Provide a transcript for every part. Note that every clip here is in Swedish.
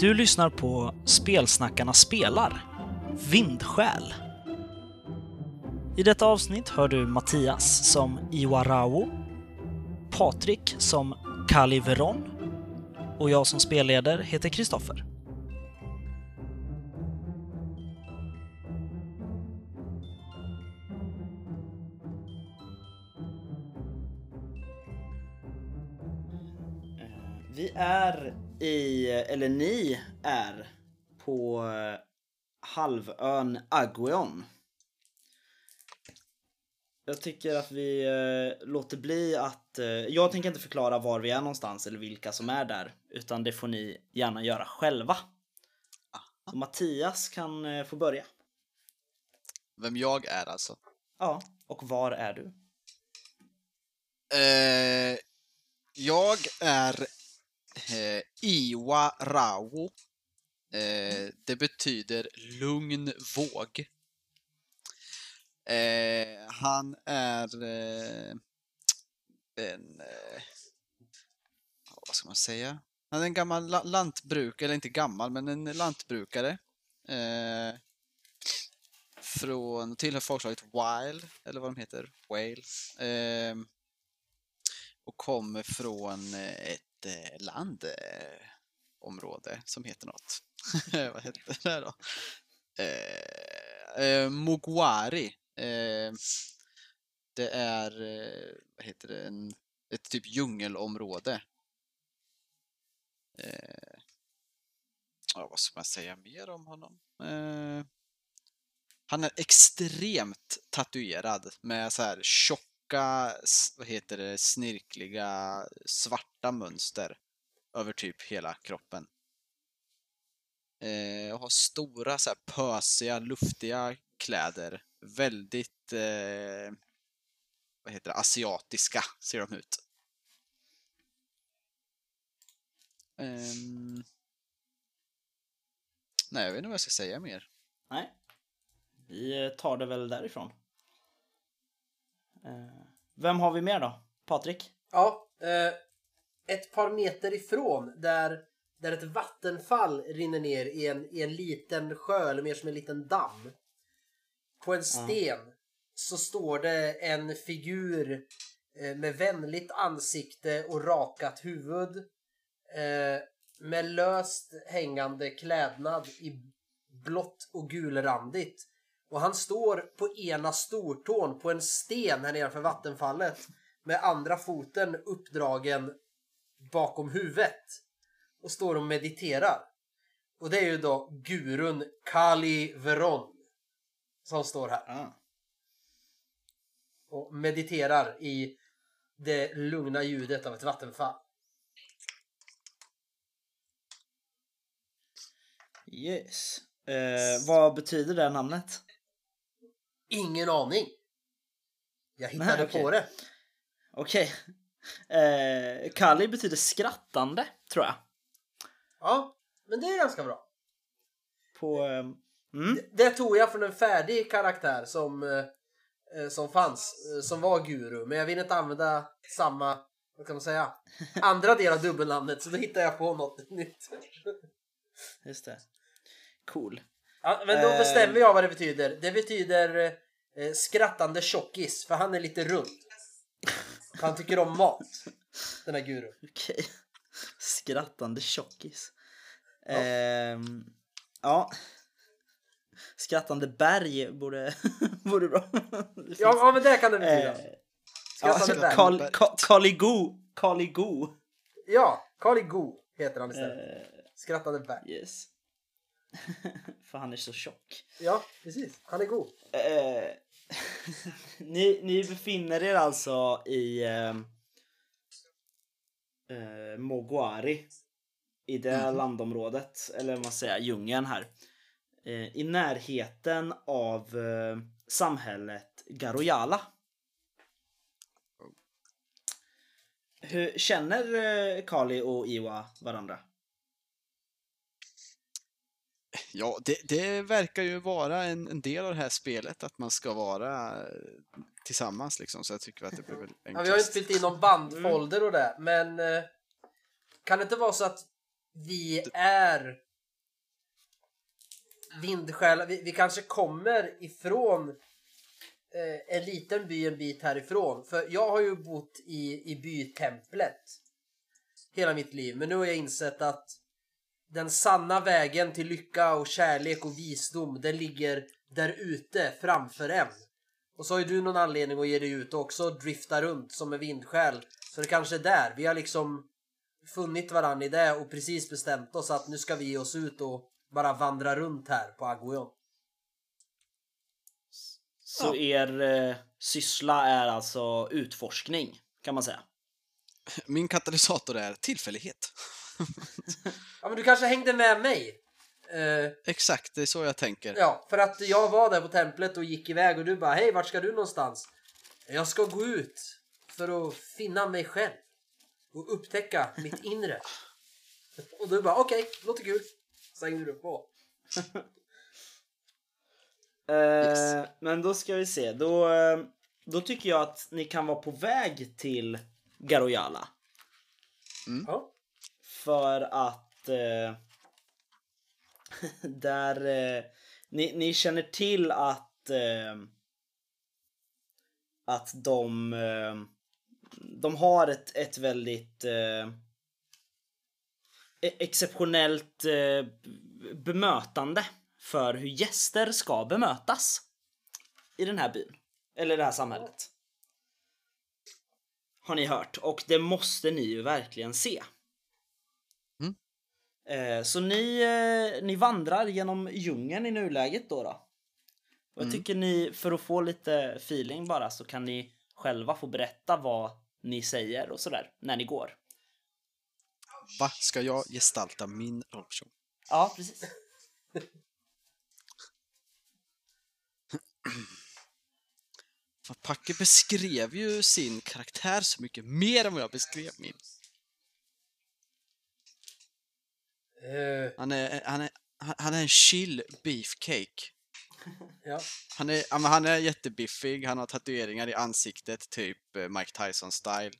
Du lyssnar på Spelsnackarna spelar, Vindsjäl. I detta avsnitt hör du Mattias som Iwarao, Patrik som Kaliveron och jag som spelleder heter Kristoffer. I, eller ni är på eh, halvön Agueon. Jag tycker att vi eh, låter bli att... Eh, jag tänker inte förklara var vi är någonstans eller vilka som är där, utan det får ni gärna göra själva. Så Mattias kan eh, få börja. Vem jag är alltså? Ja, och var är du? Jag är eh, Iwa Rao. Eh, det betyder lugn våg. Eh, han är eh, en... Eh, vad ska man säga? Han är en gammal la lantbrukare, eller inte gammal, men en lantbrukare. Eh, från, tillhör folkslaget Wild, eller vad de heter, Whale. Eh, och kommer från eh, ett eh, landområde eh, som heter något. vad heter det då? Eh, eh, Mogwari. Eh, det är, eh, vad heter det, en, ett typ djungelområde. Eh, ja, vad ska man säga mer om honom? Eh, han är extremt tatuerad med så här tjock s- vad heter det, snirkliga svarta mönster över typ hela kroppen. Eh, och har stora så här pösiga, luftiga kläder. Väldigt, eh, vad heter det, asiatiska ser de ut. Eh, nej, jag vet inte vad jag ska säga mer. Nej. Vi eh, tar det väl därifrån. Eh, vem har vi mer då? Patrik? Ja, eh, ett par meter ifrån där, där ett vattenfall rinner ner i en, i en liten sjö, eller mer som en liten damm. På en sten så står det en figur eh, med vänligt ansikte och rakat huvud. Eh, med löst hängande klädnad i blått och gulrandigt. Och han står på ena stortån på en sten här nedanför vattenfallet med andra foten uppdragen bakom huvudet och står och mediterar. Och det är ju då gurun Kali Veron som står här Ah. och mediterar i det lugna ljudet av ett vattenfall. Yes. Eh, vad betyder det namnet? Ingen aning. Jag hittade Nej, okej. på det. Okej. Eh, Kali betyder skrattande, tror jag. Ja, men det är ganska bra. På... Eh, mm. Det, det tog jag från en färdig karaktär som, eh, eh, som fanns, eh, som var guru. Men jag vill inte använda samma, vad kan man säga, andra del av dubbelnamnet. Så då hittade jag på något nytt. Just det. Cool. Ja, men då Eh. bestämmer jag vad det betyder. Det betyder eh, skrattande tjockis, för han är lite rund. Han tycker om mat, den här gurun. Okej. Skrattande tjockis. Ja. Ehm, ja. Skrattande berg borde, borde bra. Ja, ja, men det kan det betyda. Eh, Skrattande ja, berg. Kal, Ka- Kaligo. Kaligo. Ja, Go heter han istället. Eh, Skrattande berg. yes. För han är så tjock. Ja, precis. Han är god. Eh, ni, ni befinner er alltså i eh, eh, Moguari. I det landområdet, eller vad man säger, djungeln här. Eh, I närheten av eh, samhället Garoyala. Hur känner eh, Kali och Iwa varandra? Ja, det, det verkar ju vara en, en del av det här spelet, att man ska vara eh, tillsammans liksom, så jag tycker att det blir väl Ja, enklast. vi har ju inte fyllt in någon bandfolder och det, men eh, kan det inte vara så att vi är vindsjälar, vi, vi kanske kommer ifrån eh, en liten by en bit härifrån. För jag har ju bott i, i bytemplet hela mitt liv. Men nu har jag insett att den sanna vägen till lycka och kärlek och visdom, den ligger där ute framför en. Och så har ju du någon anledning att ge dig ut och också drifta runt som en vindsjäl. Så det kanske är där. Vi har liksom funnit varandra i det och precis bestämt oss att nu ska vi ge oss ut och bara vandra runt här på Aguion. Så er eh, syssla är alltså utforskning, kan man säga. Min katalysator är tillfällighet. Ja men du kanske hängde med mig? Eh, Exakt, det är så jag tänker. ja, för att jag var där på templet och gick iväg och du bara hej vart ska du någonstans? Jag ska gå ut för att finna mig själv och upptäcka mitt inre. Och du bara okej, låter kul. Så hängde du på. Eh, Men då ska vi se. Då, eh, då tycker jag att ni kan vara på väg till Garoyala. Ja. För att eh, där eh, ni, ni känner till att eh, att de eh, de har ett, ett väldigt eh, e- exceptionellt eh, bemötande för hur gäster ska bemötas i den här byn. Eller det här samhället. Har ni hört. Och det måste ni ju verkligen se. Eh, så ni, eh, ni vandrar genom djungeln i nuläget då. då. Och jag Mm. tycker ni, för att få lite feeling bara, så kan ni själva få berätta vad ni säger och sådär när ni går. Va? Ska jag gestalta min rollperson? Ja, precis. För Packe beskrev ju sin karaktär så mycket mer än vad jag beskrev min. Eh, Han är, han är, han- är en chill beefcake. ja. Han är, han är jättebiffig, han har tatueringar i ansiktet, typ eh, Mike Tyson-style.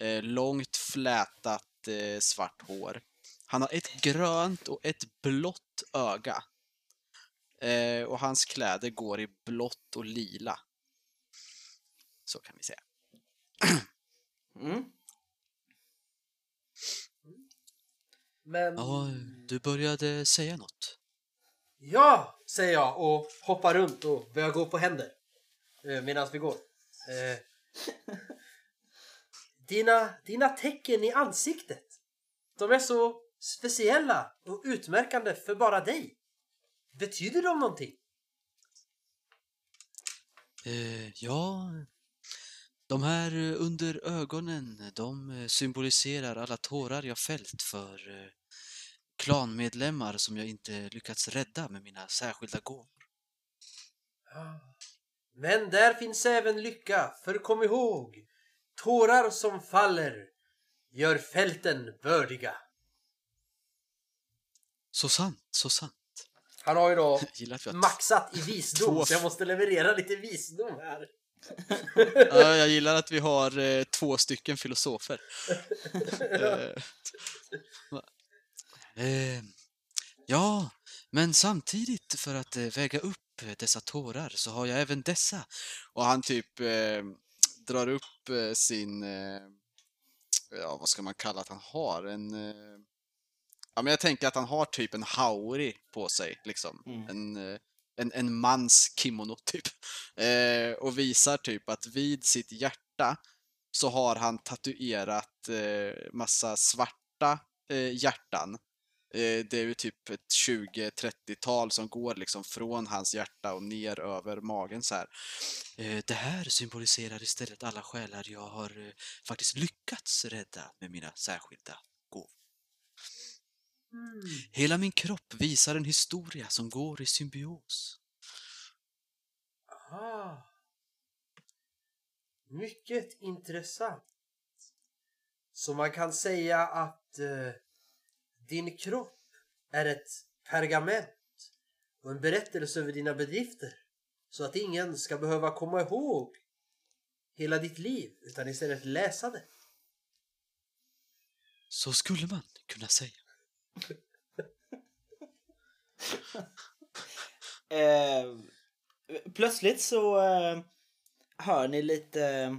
Eh, långt flätat eh, svart hår. Han har ett grönt och ett blått öga. Eh, och hans kläder går i blått och lila. Så kan vi säga. Mm. Men... Ja, du började säga något. Ja, säger jag och hoppar runt och börjar gå på händer eh, medan vi går. Eh, dina, dina tecken i ansiktet, de är så speciella och utmärkande för bara dig. Betyder de någonting? Eh, ja, de här under ögonen, de symboliserar alla tårar jag fällt för eh, klanmedlemmar som jag inte lyckats rädda med mina särskilda gåvor. Men där finns även lycka, för kom ihåg, tårar som faller gör fälten bördiga. Så sant, så sant. Han har ju då maxat i visdom Två- så jag måste leverera lite visdom här. Ja, jag gillar att vi har eh, två stycken filosofer. Eh, ja, men samtidigt för att eh, väga upp dessa tårar så har jag även dessa. Och han typ eh, drar upp eh, sin, eh, ja vad ska man kalla att han har? En, eh, ja men jag tänker att han har typ en hauri på sig liksom. Mm. En, en, en mans kimono typ. Eh, och visar typ att vid sitt hjärta så har han tatuerat massa svarta eh, hjärtan. Eh, det är ju typ ett 20-30-tal som går liksom från hans hjärta och ner över magen så här. Eh, det här symboliserar istället alla själar jag har eh, faktiskt lyckats rädda med mina särskilda gåvor. Hela min kropp visar en historia som går i symbios. Ah. Mycket intressant. Så man kan säga att eh, din kropp är ett pergament och en berättelse över dina bedrifter. Så att ingen ska behöva komma ihåg hela ditt liv utan istället läsa det. Så skulle man kunna säga. Eh, plötsligt så eh, hör ni lite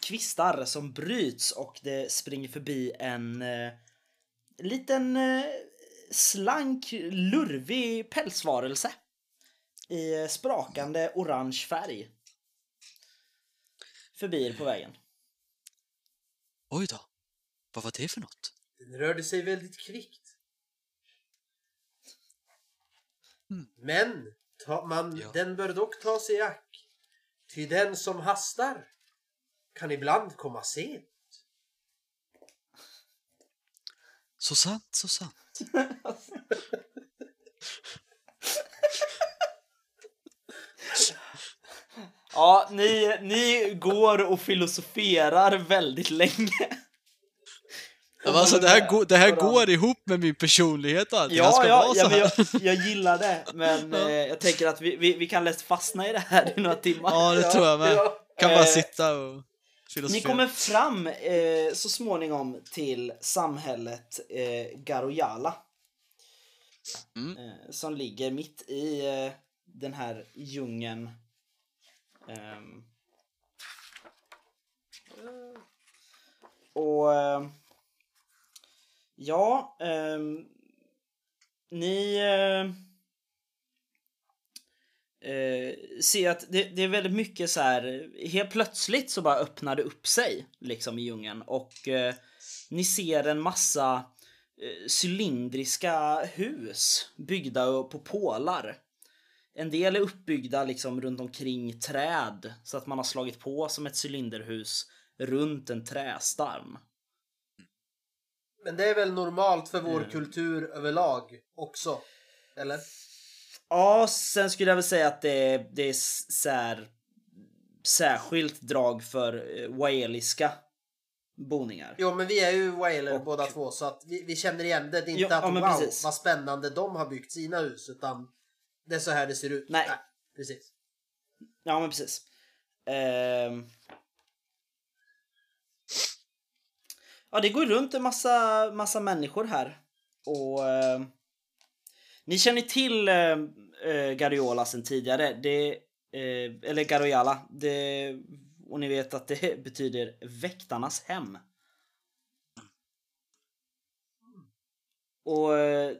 kvistar som bryts och det springer förbi en eh, liten eh, slank, lurvig pälsvarelse i eh, sprakande orange färg. Förbi er på vägen. Oj då. Vad var det för något? Den rörde sig väldigt kvickt. Mm. Men ta, man, Ja. den bör dock ta sig i ack. Ty den som hastar kan ibland komma sent. Så sant, så sant. Ja, ni, ni går och filosoferar väldigt länge. Ja, alltså, det här, går, det här går ihop med min personlighet och. Han Ja, ska ja, vara så ja jag, jag gillar det. Men eh, jag tänker att vi, vi, vi kan lätt fastna i det här i några timmar. Ja, det tror jag med. Ja. Kan bara Eh, sitta och Ni filosofera. kommer fram eh, så småningom till samhället eh, Garojala. Mm. Eh, som ligger mitt i eh, den här djungeln. Ehm. och eh, ja, ehm, ni eh, ser att det, det är väldigt mycket så här. Helt plötsligt så bara öppnar det upp sig liksom i djungeln och eh, ni ser en massa eh, cylindriska hus byggda på pålar. En del är uppbyggda liksom runt omkring träd så att man har slagit på som ett cylinderhus runt en trästam. Men det är väl normalt för vår Mm. kultur överlag också? Eller? Ja, sen skulle jag väl säga att det är, det är s- så här, särskilt drag för eh, waeliska boningar. Jo, men vi är ju whaler Och- båda två så att vi, vi känner igen det. Det är inte Jo, att ja, wow, precis. vad spännande de har byggt sina hus utan det är så här det ser ut. Nej. precis. Ja, men precis. Ehm. Ja, det går runt en massa, massa människor här. Och ehm, ni känner till eh, eh, Gariola sen tidigare. Det, eh, eller Garoyala. Det, och ni vet att det betyder väktarnas hem. Och eh,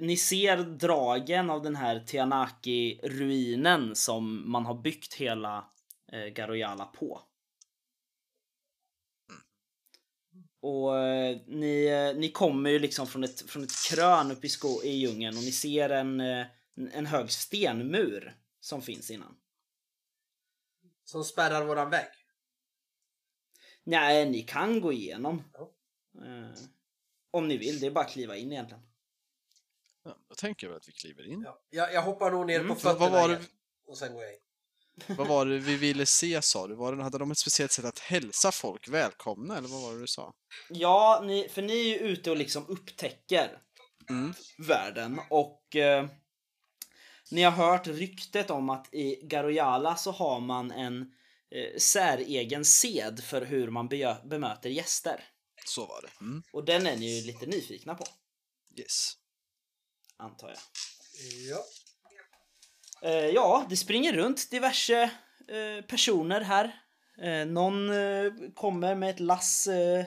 ni ser dragen av den här Tianaki-ruinen som man har byggt hela eh, Garoyala på. Och eh, ni, eh, ni kommer ju liksom från ett, från ett krön uppe i, sko- i djungeln och ni ser en, eh, en hög stenmur som finns innan. Som spärrar våran väg. Nej, ni kan gå igenom. Ja. Eh, om ni vill, det är bara att kliva in egentligen. Ja, då tänker jag väl att vi kliver in. Ja. Jag, jag hoppar nog ner Mm. på fötterna vad var det- igen. Och sen går jag in. Vad var det vi ville se sa du? Var det, hade de ett speciellt sätt att hälsa folk välkomna eller vad var det du sa? Ja, ni, för ni är ju ute och liksom upptäcker Mm. världen och eh, ni har hört ryktet om att i Garoyala så har man en eh, säregen sed för hur man bejö- bemöter gäster. Så var det. Mm. Och den är ni ju lite nyfikna på, Yes. antar jag. Ja. Eh, ja, det springer runt diverse eh, personer här. Eh, någon eh, kommer med ett lass eh,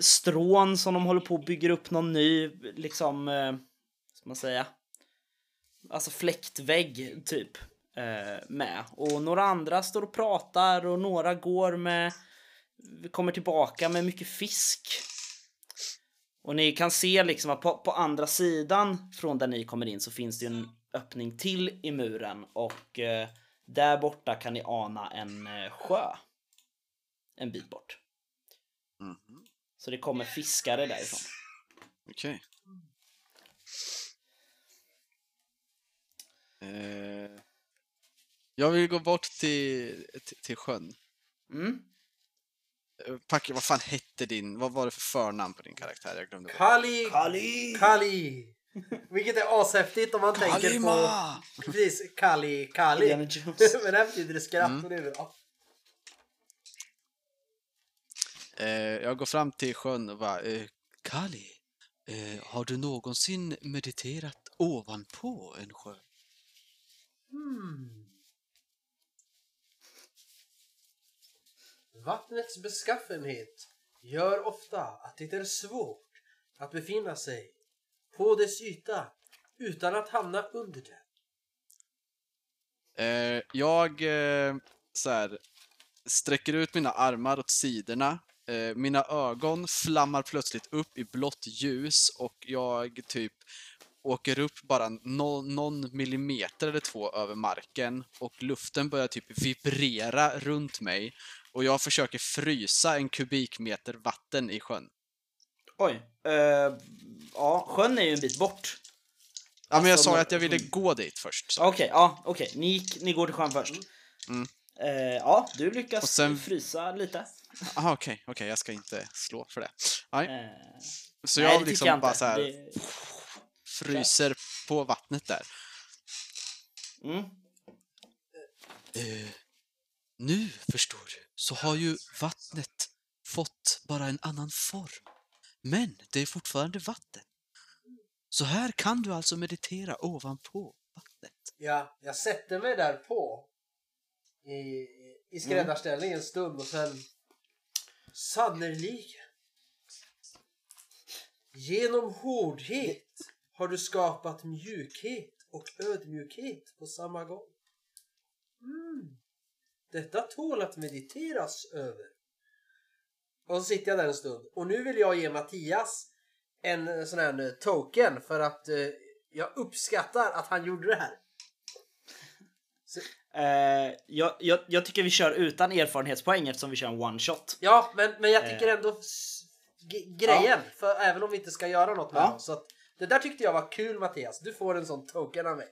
strån som de håller på och bygger upp någon ny, liksom, eh, ska man säga, alltså fläktvägg typ eh, med. Och några andra står och pratar och några går med, kommer tillbaka med mycket fisk. Och ni kan se liksom att på, på andra sidan från där ni kommer in så finns det en öppning till i muren och eh, där borta kan ni ana en eh, sjö. En bit bort. Mhm. Så det kommer fiskare därifrån. Okej. Eh, jag vill gå bort till, till, till sjön. Mm. Packe, vad fan hette din, vad var det för förnamn på din karaktär? Jag glömde. Kali! Kali! Kali! Vilket är ashäftigt om man tänker på... Kalima! Precis, Kali, Kali. Men det här betyder det skratt Mm. och det är bra. Eh, jag går fram till sjön och bara, eh, Kali, eh, har du någonsin mediterat ovanpå en sjö. Hmm. Vattnets beskaffenhet gör ofta att det är svårt att befinna sig på dess yta utan att hamna under den. Eh, jag eh, så här, sträcker ut mina armar åt sidorna. Eh, mina ögon flammar plötsligt upp i blått ljus och jag typ åker upp bara no någon millimeter eller två över marken och luften börjar typ vibrera runt mig och jag försöker frysa en kubikmeter vatten i sjön. Oj. eh, ja, sjön är ju en bit bort. Ja, men jag Alltså, sa ju att jag ville mm. gå dit först. Okej, ja, okej. Ni, gick- ni går till sjön först. Mm. Eh, ja, du lyckas Och sen- frysa lite. Aha, okej, okej, jag ska inte slå för det. Nej, Eh, så nej, jag det liksom jag bara så här Det- fryser på vattnet där. Mm. Nu förstår du, så har ju vattnet fått bara en annan form. Men det är fortfarande vatten. Så här kan du alltså meditera ovanpå vattnet. Ja, jag sätter mig där på i, i skräddarställning en stund och sen sannerligen genom hårdhet har du skapat mjukhet och ödmjukhet på samma gång. Mm. Detta tål att mediteras över. Och så sitter jag där en stund och nu vill jag ge Mattias en eh, sån här eh, token för att eh, jag uppskattar att han gjorde det här. Eh, jag, jag, jag tycker vi kör utan erfarenhetspoäng eftersom vi kör en one shot. Ja, men, men jag tycker ändå grejen, för även om vi inte ska göra något med Ja. dem. Så att, det där tyckte jag var kul Mattias. Du får en sån token av mig.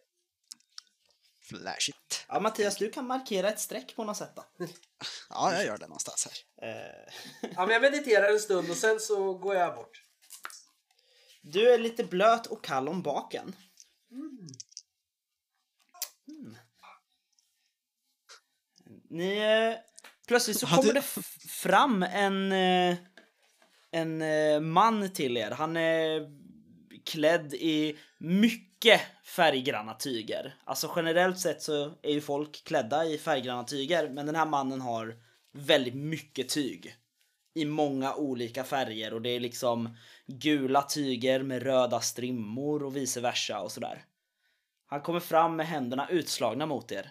Flashigt. Ja, Mattias, du kan markera ett streck på något sätt då. Ja, jag gör det någonstans här. Eh, Ja, men jag mediterar en stund och sen så går jag bort. du är lite blöt och kall om baken. Mm. Ni... Eh, plötsligt så Hade- kommer det f- fram en... Eh, en man till er. Han är klädd i mycket färggranna tyger. Alltså generellt sett så är ju folk klädda i färggranna tyger, men den här mannen har väldigt mycket tyg. I många olika färger och det är liksom gula tyger med röda strimmor och vice versa och sådär. Han kommer fram med händerna utslagna mot er.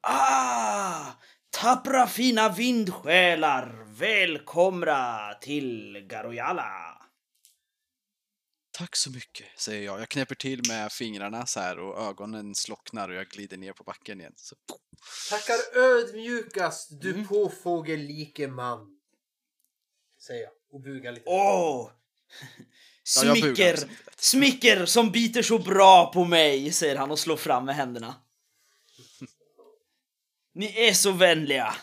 Ah! Tappra fina vindsjälar! Välkomna till Garoyala! Tack så mycket, säger jag. Jag knäpper till med fingrarna så här och ögonen slocknar och jag glider ner på backen igen. Så, Tackar ödmjukast du Mm. påfågellike man. Säger jag och bugar lite. Åh! Ja, bugar Smicker! lätt. Smicker som biter så bra på mig, säger han och slår fram med händerna. Ni är så vänliga.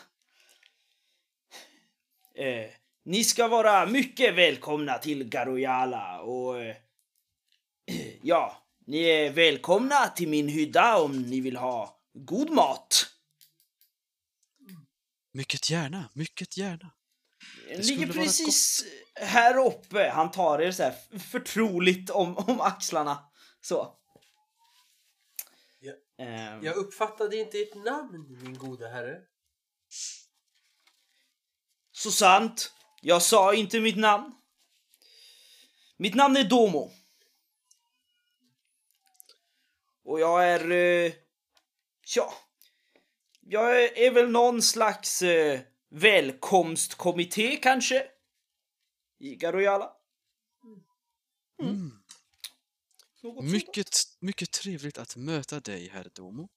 Eh, ni ska vara mycket välkomna till Garoyala och eh, ja, ni är välkomna till min hydda om ni vill ha god mat. mycket gärna, mycket gärna. Den ligger precis här uppe. Han tar er så här förtroligt om, om axlarna. Så. Ja. Ehm, Jag uppfattade inte ert namn min gode herre. Så sant. Jag sa inte mitt namn. Mitt namn är Domo. Och jag är... Eh, ja. Jag är, är väl någon slags eh, välkomstkommitté kanske? I Garoyala. Mm. Sånt. Mycket, mycket trevligt att möta dig, herr Domo.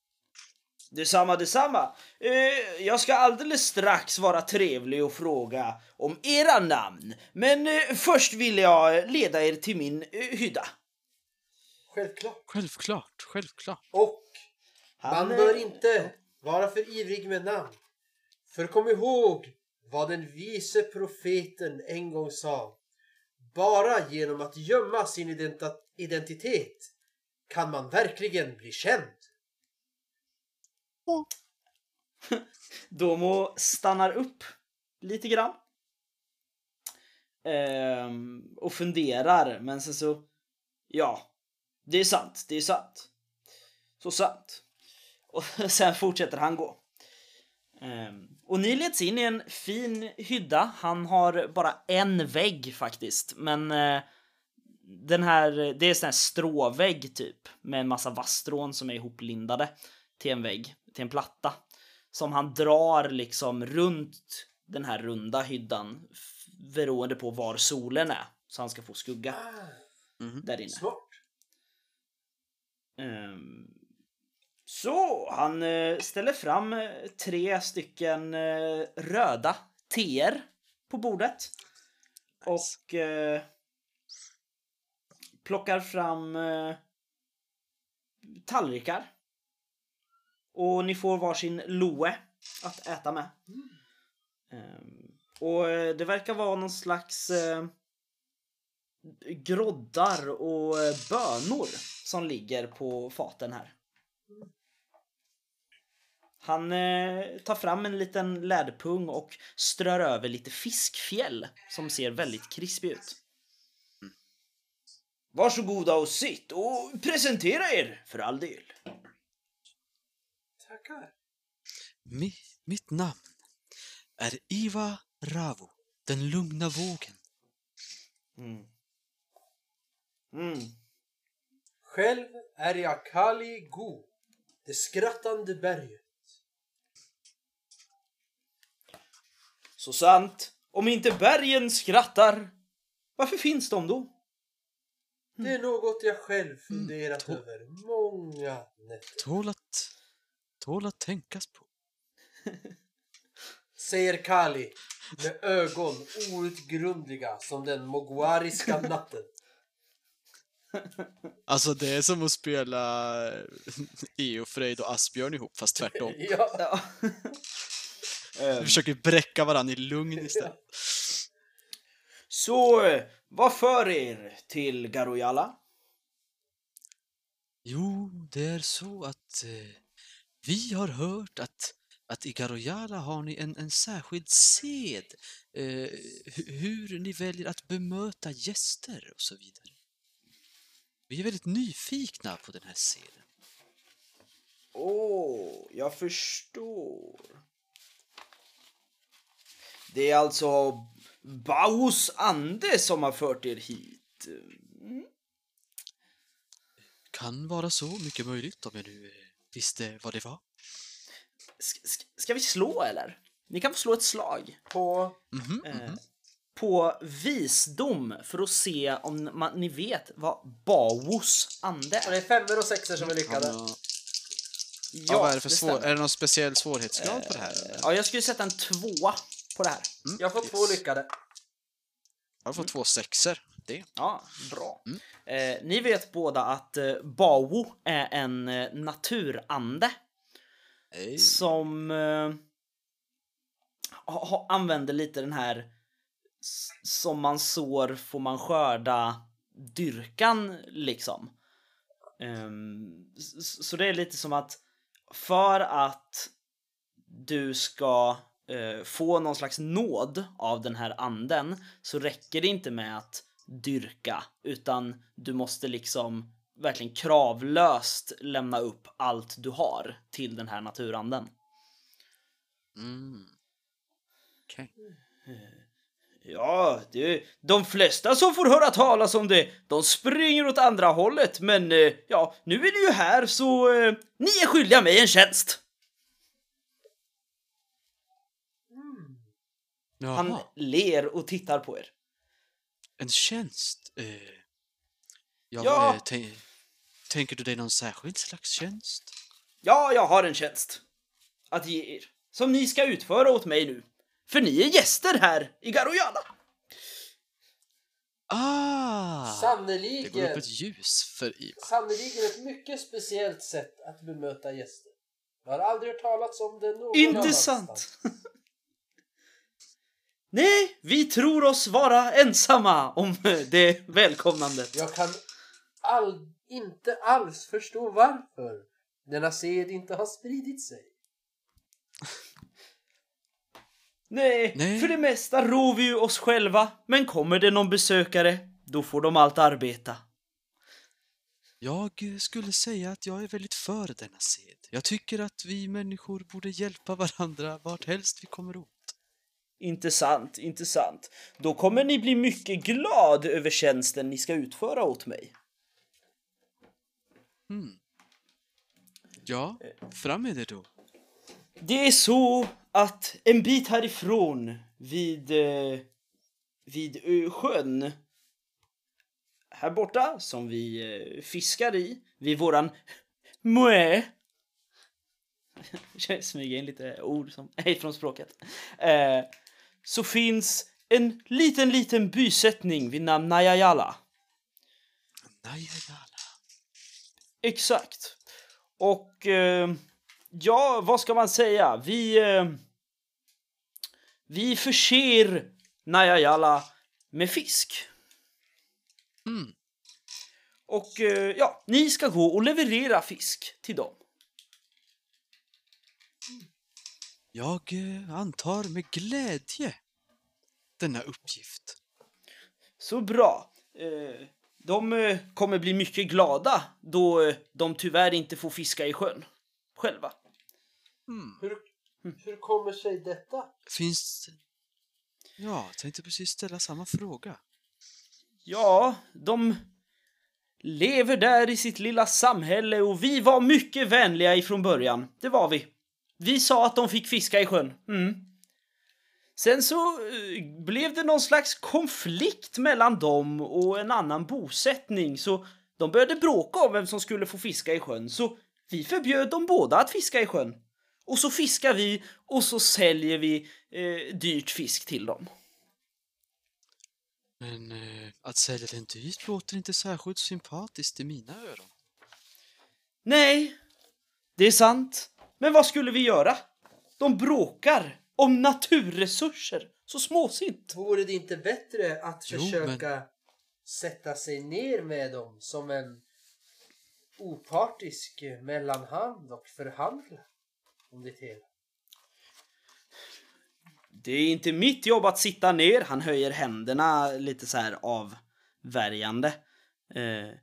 Detsamma, detsamma. Eh, jag ska alldeles strax vara trevlig och fråga om era namn. Men eh, först vill jag leda er till min eh, hydda. Självklart. Självklart, självklart. Och Han, man bör inte vara för ivrig med namn. För kom ihåg vad den vise profeten en gång sa. Bara genom att gömma sin identitet kan man verkligen bli känd. Domo stannar upp lite grann. Ehm, och funderar, men sen så... Ja. Det är sant, det är sant. Så sant. Och sen fortsätter han gå. Ehm, och ni leds in i en fin hydda. Han har bara en vägg faktiskt, men eh, den här, det är sån här stråvägg typ med en massa vasstrån som är ihoplindade till en vägg, till en platta som han drar liksom runt den här runda hyddan beroende på var solen är så han ska få skugga Mhm. där inne. smart. Ehm, så han eh, ställer fram eh, tre stycken eh, röda teer på bordet. Och eh, plockar fram eh, tallrikar. Och ni får varsin loe att äta med. Ehm, och det verkar vara någon slags eh, groddar och bönor som ligger på faten här. Han eh, tar fram en liten läderpung och strör över lite fiskfjäll som ser väldigt krispig ut. Varsågoda och sitt och presentera er för all del. Tackar. Mi, mitt namn är Iva Ravo, den lugna vågen. Mm. Mm. Själv är jag Kali Go, det skrattande berget. Så sant. Om inte bergen skrattar, varför finns de då? Det är något jag själv funderat to- över många nätter. Tål att, tål att tänkas på. Säger Kali med ögon outgrundliga som den moguariska natten. Alltså det är som att spela Eofred och Asbjörn ihop, fast tvärtom. Ja, Ja. Vi Ehm, försöker bräcka varandra i lugn istället. Så, eh, vad för er till Garojala? Jo, det är så att eh, vi har hört att, att i Garojala har ni en, en särskild sed. Eh, hu- hur ni väljer att bemöta gäster och så vidare. Vi är väldigt nyfikna på den här seden. Åh, jag förstår. Det är alltså Baus ande som har fört er hit. Mm. Kan vara så, mycket möjligt, om jag nu eh, visste vad det var. Ska, ska, vi slå eller? Ni kan få slå ett slag på... Mhm, eh, mhm. På visdom för att se om man, ni vet vad Baos ande Och det är. är femmor och sexor som är lyckade. har- Ja, vad är det för svår... stämmer. Är det någon speciell svårighetsgrad på det här? eller? Ja, jag skulle sätta en tvåa på det här. Mm, Jag får två yes. lyckade. Jag har fått två sexor. Det. Ja, bra. Mm. Eh, ni vet båda att eh, Bao är en eh, naturande Hey. som eh, ha, ha, använder lite den här som man sår får man skörda dyrkan liksom. S- så det är lite som att för att du ska eh, få någon slags nåd av den här anden så räcker det inte med att dyrka utan du måste liksom verkligen kravlöst lämna upp allt du har till den här naturanden. Mm. Okej. Ja, det, de flesta som får höra talas om det, de springer åt andra hållet, men eh, ja, nu är ni ju här så eh, ni är skyldiga mig en tjänst. Jaha, Han ler och tittar på er. en tjänst. Eh, ja, Ja. Eh, tän- tänker du dig någon särskild slags tjänst? Ja, jag har en tjänst att ge er som ni ska utföra åt mig nu. För ni är gäster här i Garojala. Ah! Det går Sannerligen. upp ett ljus för Iva. Sannerligen ett mycket speciellt sätt att bemöta gäster. Jag har aldrig hört talats om det någon Inte annanstans. sant? Nej, vi tror oss vara ensamma om det välkomnandet. Jag kan all, inte alls förstå varför denna sed inte har spridit sig. Nej, Nej. för det mesta rår vi ju oss själva. Men kommer det någon besökare, då får de allt arbeta. Jag skulle säga att jag är väldigt för denna sed. Jag tycker att vi människor borde hjälpa varandra vart helst vi kommer åt. Intressant, intressant. Då kommer ni bli mycket glad över tjänsten ni ska utföra åt mig. Hmm. Ja, fram med det då. Det är så att en bit härifrån vid, eh, vid ö, sjön här borta som vi eh, fiskar i vid våran moe Jag smyger in lite ord som är från språket. Eh, så finns en liten, liten bysättning vid namn Najajala. Najajala. Exakt. Och eh, ja, vad ska man säga? Vi, eh, vi förser Najajala med fisk. Mm. Och eh, ja, ni ska gå och leverera fisk till dem. Jag eh, antar med glädje denna uppgift. Så bra. Eh, de eh, kommer bli mycket glada då eh, de tyvärr inte får fiska i sjön själva. Hmm. Hur, hur kommer sig detta? Finns. Ja, tänkte precis ställa samma fråga. Ja, de lever där i sitt lilla samhälle och vi var mycket vänliga ifrån början. Det var vi. Vi sa att de fick fiska i sjön. Mm. Sen så eh, blev det någon slags konflikt mellan dem och en annan bosättning så de började bråka om vem som skulle få fiska i sjön så vi förbjöd dem båda att fiska i sjön. Och så fiskar vi och så säljer vi eh, dyrt fisk till dem. Men eh, att sälja den dyrt låter inte särskilt sympatiskt i mina öron. Nej, det är sant. Men vad skulle vi göra? De bråkar om naturresurser. Så småsint. Vore det inte bättre att Jo, försöka sätta sig ner med dem som en opartisk mellanhand och förhandla om det hela? Det är inte mitt jobb att sitta ner. Han höjer händerna lite så här avvärjande. Eh,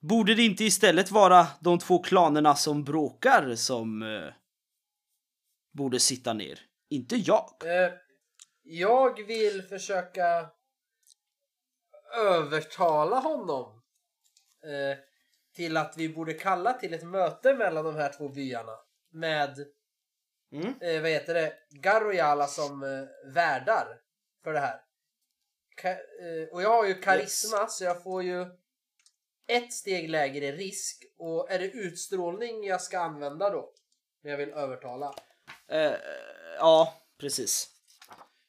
borde det inte istället vara de två klanerna som bråkar som eh, borde sitta ner? Inte jag. Eh, jag vill försöka övertala honom eh, till att vi borde kalla till ett möte mellan de här två byarna med Mm. eh, vad heter det, Garojala som eh, värdar för det här. Ka- eh, och jag har ju karisma så jag får ju ett steg lägre risk och är det utstrålning jag ska använda då? När jag vill övertala. Eh, ja, precis.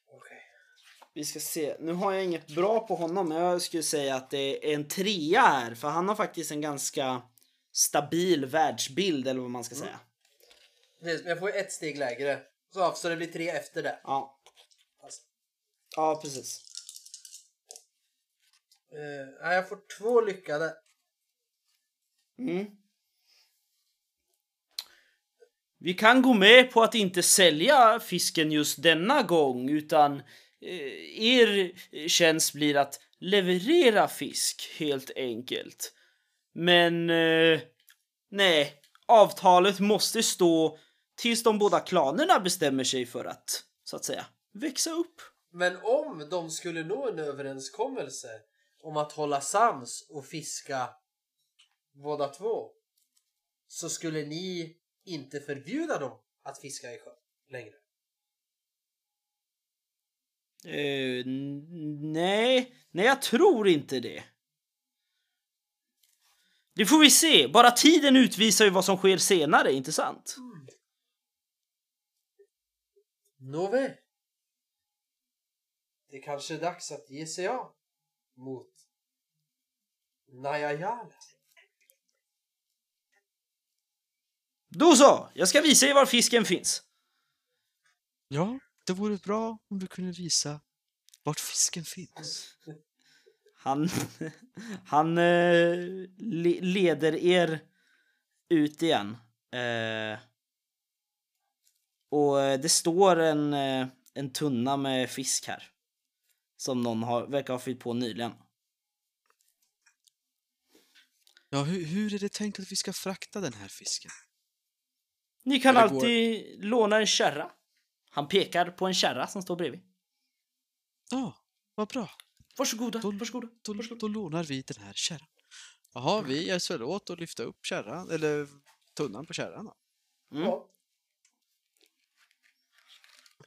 Okej. Vi ska se. Nu har jag inget bra på honom, men jag skulle säga att det är en trea här, för han har faktiskt en ganska stabil världsbild, eller vad man ska säga. Precis, men jag får ju ett steg lägre. Så, så det blir tre efter det. Ja. Alltså. Ja, precis. Nej, jag får två lyckade. Mm. Vi kan gå med på att inte sälja fisken just denna gång, utan eh, er tjänst blir att leverera fisk, helt enkelt. Men eh, nej, avtalet måste stå tills de båda klanerna bestämmer sig för att, så att säga, växa upp. Men om de skulle nå en överenskommelse om att hålla sams och fiska båda två så skulle ni inte förbjuda dem att fiska i sjön längre. N- nej, nej jag tror inte det. Det får vi se. Bara tiden utvisar ju vad som sker senare, inte sant? Nåväl. Det kanske är dags att ge sig av mot Najajala. Då så, jag ska visa er var fisken finns. Ja, det vore bra om du kunde visa vart fisken finns. Han, han eh, le, leder er ut igen. Eh, och eh, det står en, eh, en tunna med fisk här. Som någon har, verkar ha fyllt på nyligen. Ja, hur, hur är det tänkt att vi ska frakta den här fisken? Ni kan Eller går- alltid låna en kärra. Han pekar på en kärra som står bredvid. Ja, vad bra. Varsågoda, Då- varsågoda. Då, varsågoda. då lånar vi den här kärran. Jaha, vi hjälps väl åt att lyfta upp kärran, eller tunnan på kärran då. Mm. Ja.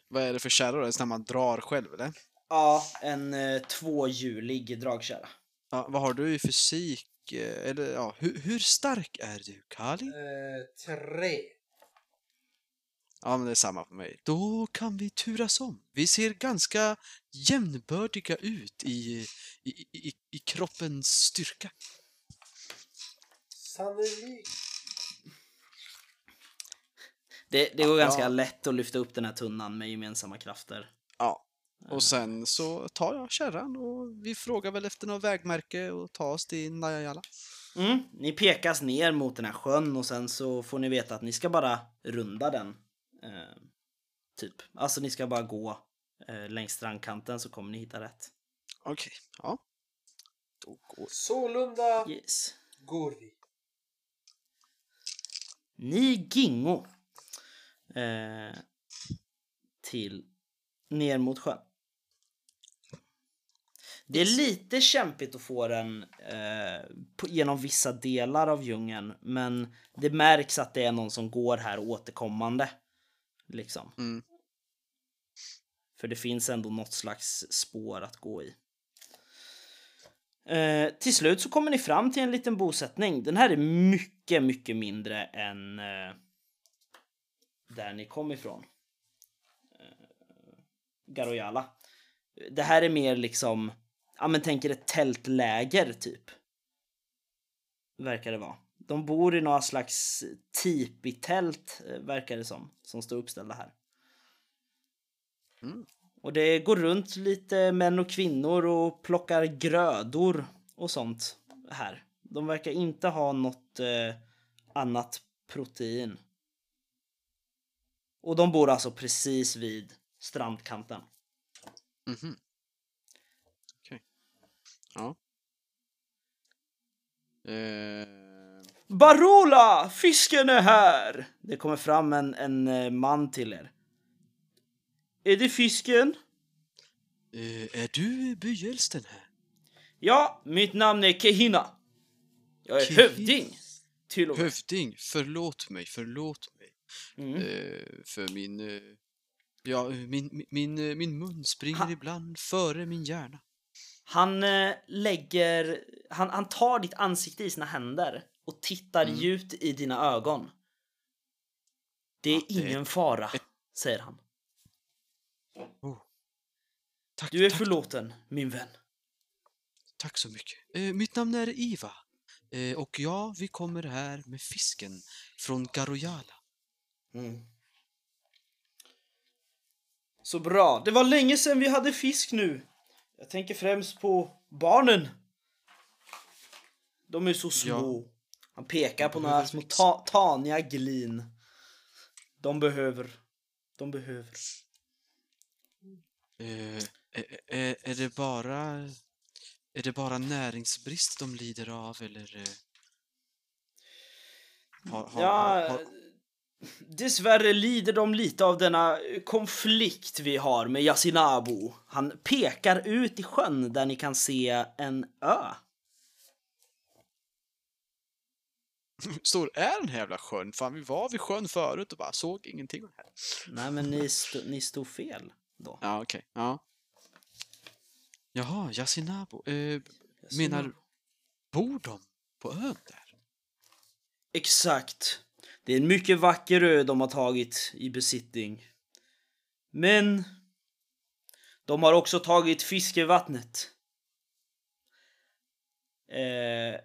Vad är det för kärra då? Är sån här man drar själv eller? Ja, en eh, tvåhjulig dragkärra. Ja, vad har du i fysik? eh, Eller ja, hur, hur stark är du, Kali? Eh, tre. Ja, men det är samma för mig. Då kan vi turas om. Vi ser ganska jämnbördiga ut i, i, i, i kroppens styrka. Sannolikt. Det, det går Ja. ganska lätt att lyfta upp den här tunnan med gemensamma krafter. Ja. Och sen så tar jag kärran och vi frågar väl efter något vägmärke och tar oss till Najajala. Mm. Ni pekas ner mot den här sjön och sen så får ni veta att ni ska bara runda den. Eh, typ. Alltså ni ska bara gå eh, längs strandkanten så kommer ni hitta rätt. Okej, ja. Då går Sålunda Yes. går vi. Ni gingo. Eh, till ner mot sjön. Det är lite kämpigt att få den eh, på, genom vissa delar av djungeln, men det märks att det är någon som går här återkommande. Liksom. Mm. För det finns ändå något slags spår att gå i. Eh, till slut så kommer ni fram till en liten bosättning. Den här är mycket, mycket mindre än eh, där ni kom ifrån. Eh, Garoyala. Det här är mer liksom, ja men tänk er ett tältläger typ. Verkar det vara. De bor i några slags tipi-tält, eh, verkar det som, som står uppställda här. Mm. Och det går runt lite män och kvinnor och plockar grödor och sånt här. De verkar inte ha något eh, annat protein. Och de bor alltså precis vid strandkanten. Mhm. Okej. Ja. Eh, Barola! Fisken är här! Det kommer fram en, en eh, man till er. Är det fisken? eh, är du byelsten här? Ja, mitt namn är Kehina. Jag är Kehina. hövding. Till och med. Hövding, förlåt mig, förlåt mig. Mm. Eh, för min... Eh, ja, min, min, min, eh, min mun springer Ha- ibland före min hjärna. Han lägger... Han, han tar ditt ansikte i sina händer och tittar Mm. djupt i dina ögon. Det är Ja, det ingen fara, säger han. Tack, Du är tack, förlåten, min vän. tack så mycket. Eh, mitt namn är Iva. Eh, och ja, vi kommer här med fisken från Garoyala. Mm. Så bra. Det var länge sedan vi hade fisk nu. Jag tänker främst på barnen. De är så små. Han pekar på några små ta taniga glin. De behöver. De behöver. Eh, är, är, är det bara... Är det bara näringsbrist de lider av, eller... Eh, har, har, Ja, har, har, dessvärre lider de lite av denna konflikt vi har med Yasinabu. Han pekar ut i sjön där ni kan se en ö. stor är den här jävla sjön? Fan, vi var vid sjön förut och bara såg ingenting här. Nej, men ni, st ni stod fel då. Ja, okej. Ja. Jaha, Yasinabo. Eh, menar, bor de på ön där? Exakt. Det är en mycket vacker ö de har tagit i besittning. Men de har också tagit fiskevattnet. Eh,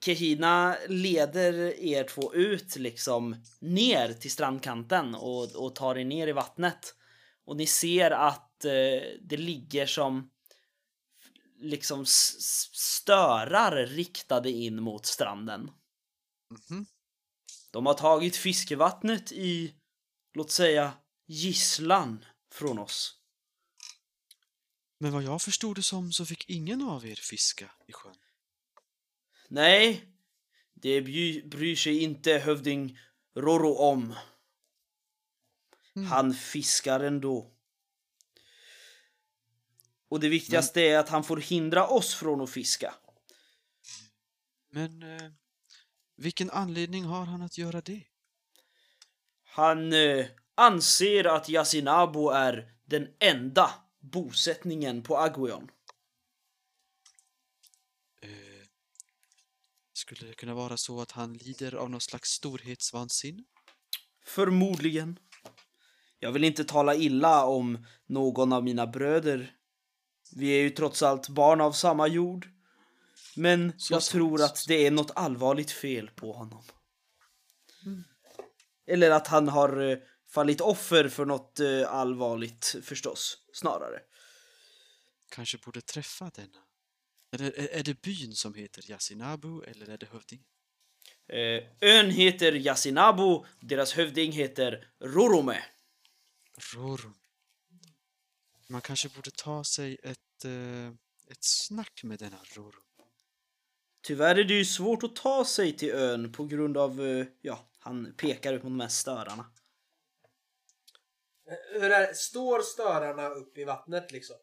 Kehina leder er två ut liksom ner till strandkanten och, och tar er ner i vattnet. Och ni ser att eh, det ligger som liksom störar riktade in mot stranden. Mhm. De har tagit fiskevattnet i, låt säga, gisslan från oss. Men vad jag förstod det som så fick ingen av er fiska i sjön. Nej, Det bry, bryr sig inte hövding Roro om. Han fiskar ändå. Och det viktigaste är att han får hindra oss från att fiska. Men eh, vilken anledning har han att göra det? Han eh, anser att Yasinabo är den enda bosättningen på Aguion. Eh, skulle det kunna vara så att han lider av någon slags storhetsvansinne? Förmodligen. Jag vill inte tala illa om någon av mina bröder. Vi är ju trots allt barn av samma jord. Men Så jag sant. tror att det är något allvarligt fel på honom. Eller att han har eh, fallit offer för något eh, allvarligt förstås, snarare. Kanske borde träffa denna. Eller är, det byn som heter Yasinabu eller är det hövdingen? Eh, ön heter Yasinabo, deras hövding heter Rorome. Rorum. Man kanske borde ta sig ett, eh, ett snack med denna Rorum. Tyvärr är det ju svårt att ta sig till ön på grund av, eh, ja, han pekar ut mot de här störarna. Hur är, står störarna upp i vattnet liksom?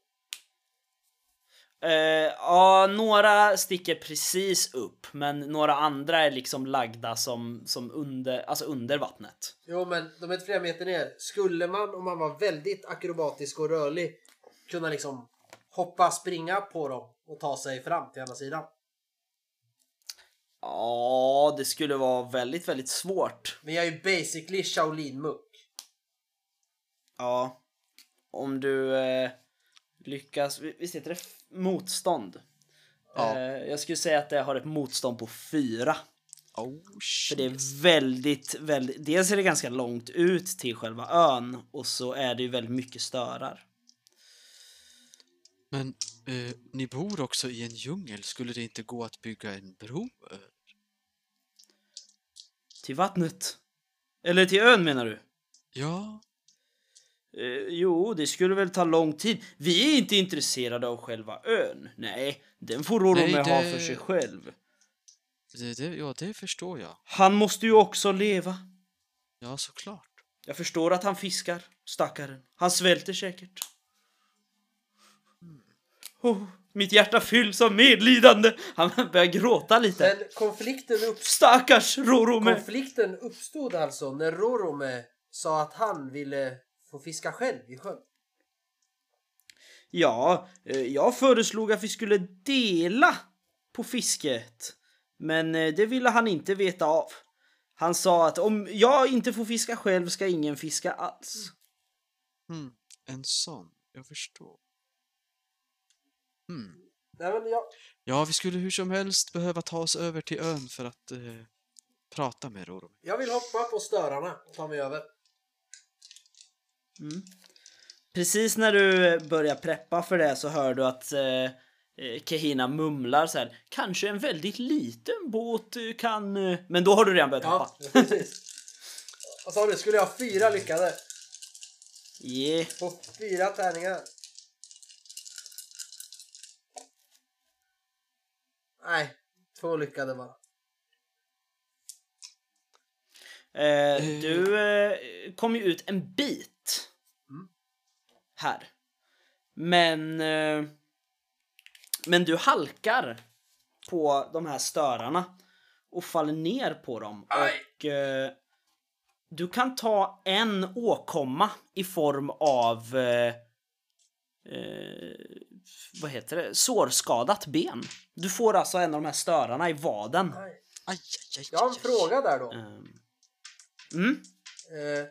Eh, ja, några sticker precis upp, men några andra är liksom lagda som, som under, alltså under vattnet. Jo men de är flera meter ner. Skulle man om man var väldigt akrobatisk och rörlig kunna liksom hoppa, springa på dem och ta sig fram till andra sidan? Ja, det skulle vara väldigt, väldigt svårt. Men jag är ju basically Shaolin Munk. Ja, om du eh, lyckas, visst heter det motstånd? Ja. Eh, jag skulle säga att det har ett motstånd på fyra. Oh För det shit. är väldigt, väldigt, dels är det ganska långt ut till själva ön och så är det ju väldigt mycket störar. Men eh, ni bor också i en djungel. Skulle det inte gå att bygga en bro? Eh, Till vattnet. Eller till ön menar du? Ja, Eh, jo, det skulle väl ta lång tid. Vi är inte intresserade av själva ön. Nej, den får Rorome Nej, ha det- för sig själv. det, det, ja, det förstår jag. Han måste ju också leva. Ja, såklart. Jag förstår att han fiskar, stackaren. Han svälter säkert. Oh, mitt hjärta fylls av medlidande. Han börjar gråta lite. Men konflikten, upp, Stackars Rorome! konflikten uppstod alltså när Rorome sa att han ville få fiska själv i sjön. Ja, eh, jag föreslog att vi skulle dela på fisket. Men eh, det ville han inte veta av. Han sa att om jag inte får fiska själv ska ingen fiska alls. Hmm. En sån. Jag förstår. Hmm. Nej, men jag, Ja, vi skulle hur som helst behöva ta oss över till ön för att eh, prata med Rorom. jag vill hoppa på störarna och ta mig över. Mm. Precis när du börjar preppa för det så hör du att eh, eh, Kehina mumlar så här. Kanske en väldigt liten båt eh, kan... Eh, men då har du redan börjat Ja, hoppa. precis. Vad sa du? Skulle jag ha fyra lyckade? Yeah. På fyra tärningar? Nej, två lyckade bara. Eh, du eh, kom ju ut en bit. Mm. Här. Men... Eh, men du halkar på de här störarna och faller ner på dem. Aj. Och eh, du kan ta en åkomma i form av... Vad heter det? Sårskadat ben. Du får alltså en av de här störarna i vaden. Aj, aj, aj, Jag har en aj, aj. fråga där då. Ehm. Mm. Eh,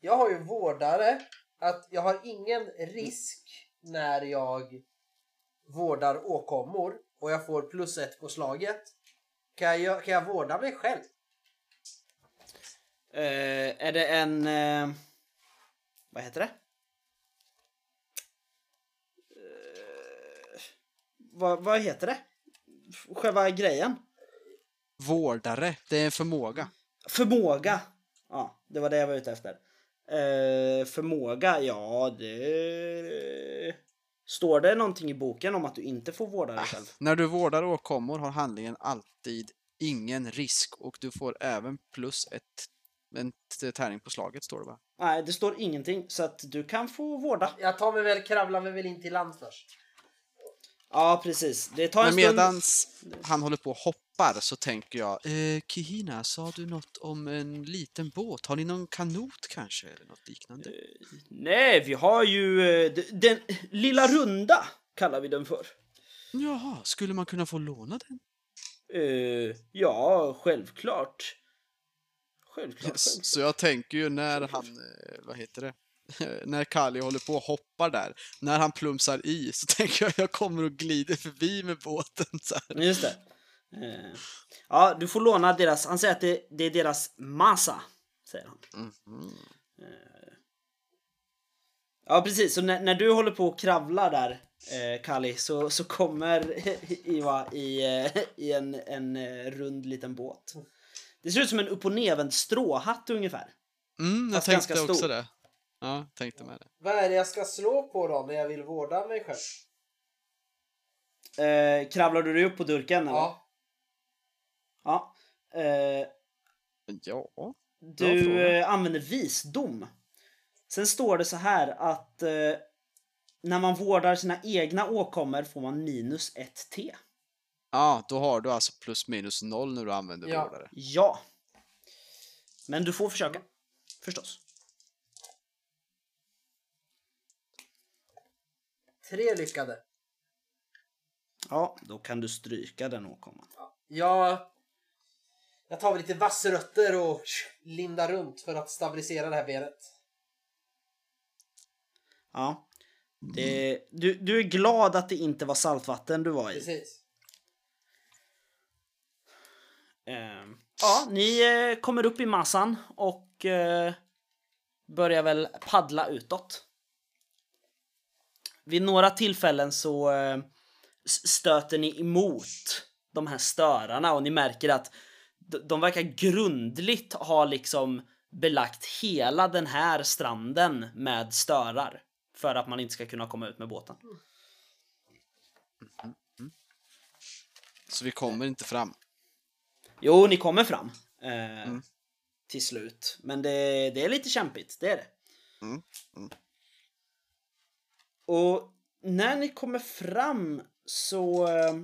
jag har ju vårdare. Att jag har ingen risk när jag vårdar åkommor och jag får plus ett på slaget. Kan jag, kan jag vårda mig själv? Eh, är det en... Eh, vad heter det? Vad, vad heter det? Själva grejen? Vårdare, det är en förmåga. Förmåga. Ja, det var det jag var ute efter. Eh, förmåga, ja det... Står det någonting i boken om att du inte får vårda dig själv? När du vårdar åkommor har handlingen alltid ingen risk och du får även plus ett, en tärning på slaget står det va? Nej, det står ingenting så att du kan få vårda. Jag tar mig väl, kravlar mig väl in till land först. Ja, precis. Det tar en Men stund. medans han håller på och hoppar så tänker jag, eh, Kihina, sa du något om en liten båt? Har ni någon kanot kanske eller något liknande? Nej, vi har ju eh, d- den lilla runda kallar vi den för. Jaha, skulle man kunna få låna den? Eh, ja, självklart. Självklart. självklart. Så jag tänker ju när han, eh, vad heter det? när Kali håller på och hoppar där, när han plumsar i så tänker jag jag kommer och glider förbi med båten så här. Just det. Eh, ja, du får låna deras, han säger att det, det är deras massa, säger han. Eh, ja, precis. Så när, när du håller på och kravlar där, eh, Kali, så, så kommer Iva i, i en, en rund liten båt. Det ser ut som en upp och nervänd stråhatt ungefär. Mm, jag Fast tänkte också stor. det. Ja, tänkte med det. Vad är det jag ska slå på då när jag vill vårda mig själv? Eh, kravlar du dig upp på durken eller? Ja. ja. Eh, Ja. Du eh, använder visdom. Sen står det så här att eh, när man vårdar sina egna åkommor får man minus 1 T. Ja, då har du alltså plus minus noll när du använder Ja. vårdare. Ja. Men du får försöka. Förstås. Tre lyckade. Ja, då kan du stryka den åkomman. Jag, jag tar väl lite vassrötter och lindar runt för att stabilisera det här benet. Ja. Det, du, du är glad att det inte var saltvatten du var i. Precis. Ehm, ja, ni eh, kommer upp i massan och eh, börjar väl paddla utåt. Vid några tillfällen så eh, stöter ni emot de här störarna och ni märker att de verkar grundligt ha liksom belagt hela den här stranden med störar för att man inte ska kunna komma ut med båten. Så vi kommer inte fram. Jo, ni kommer fram eh, till slut. Men det, det är lite kämpigt, det är det. Mm, mm. Och när ni kommer fram så... Eh,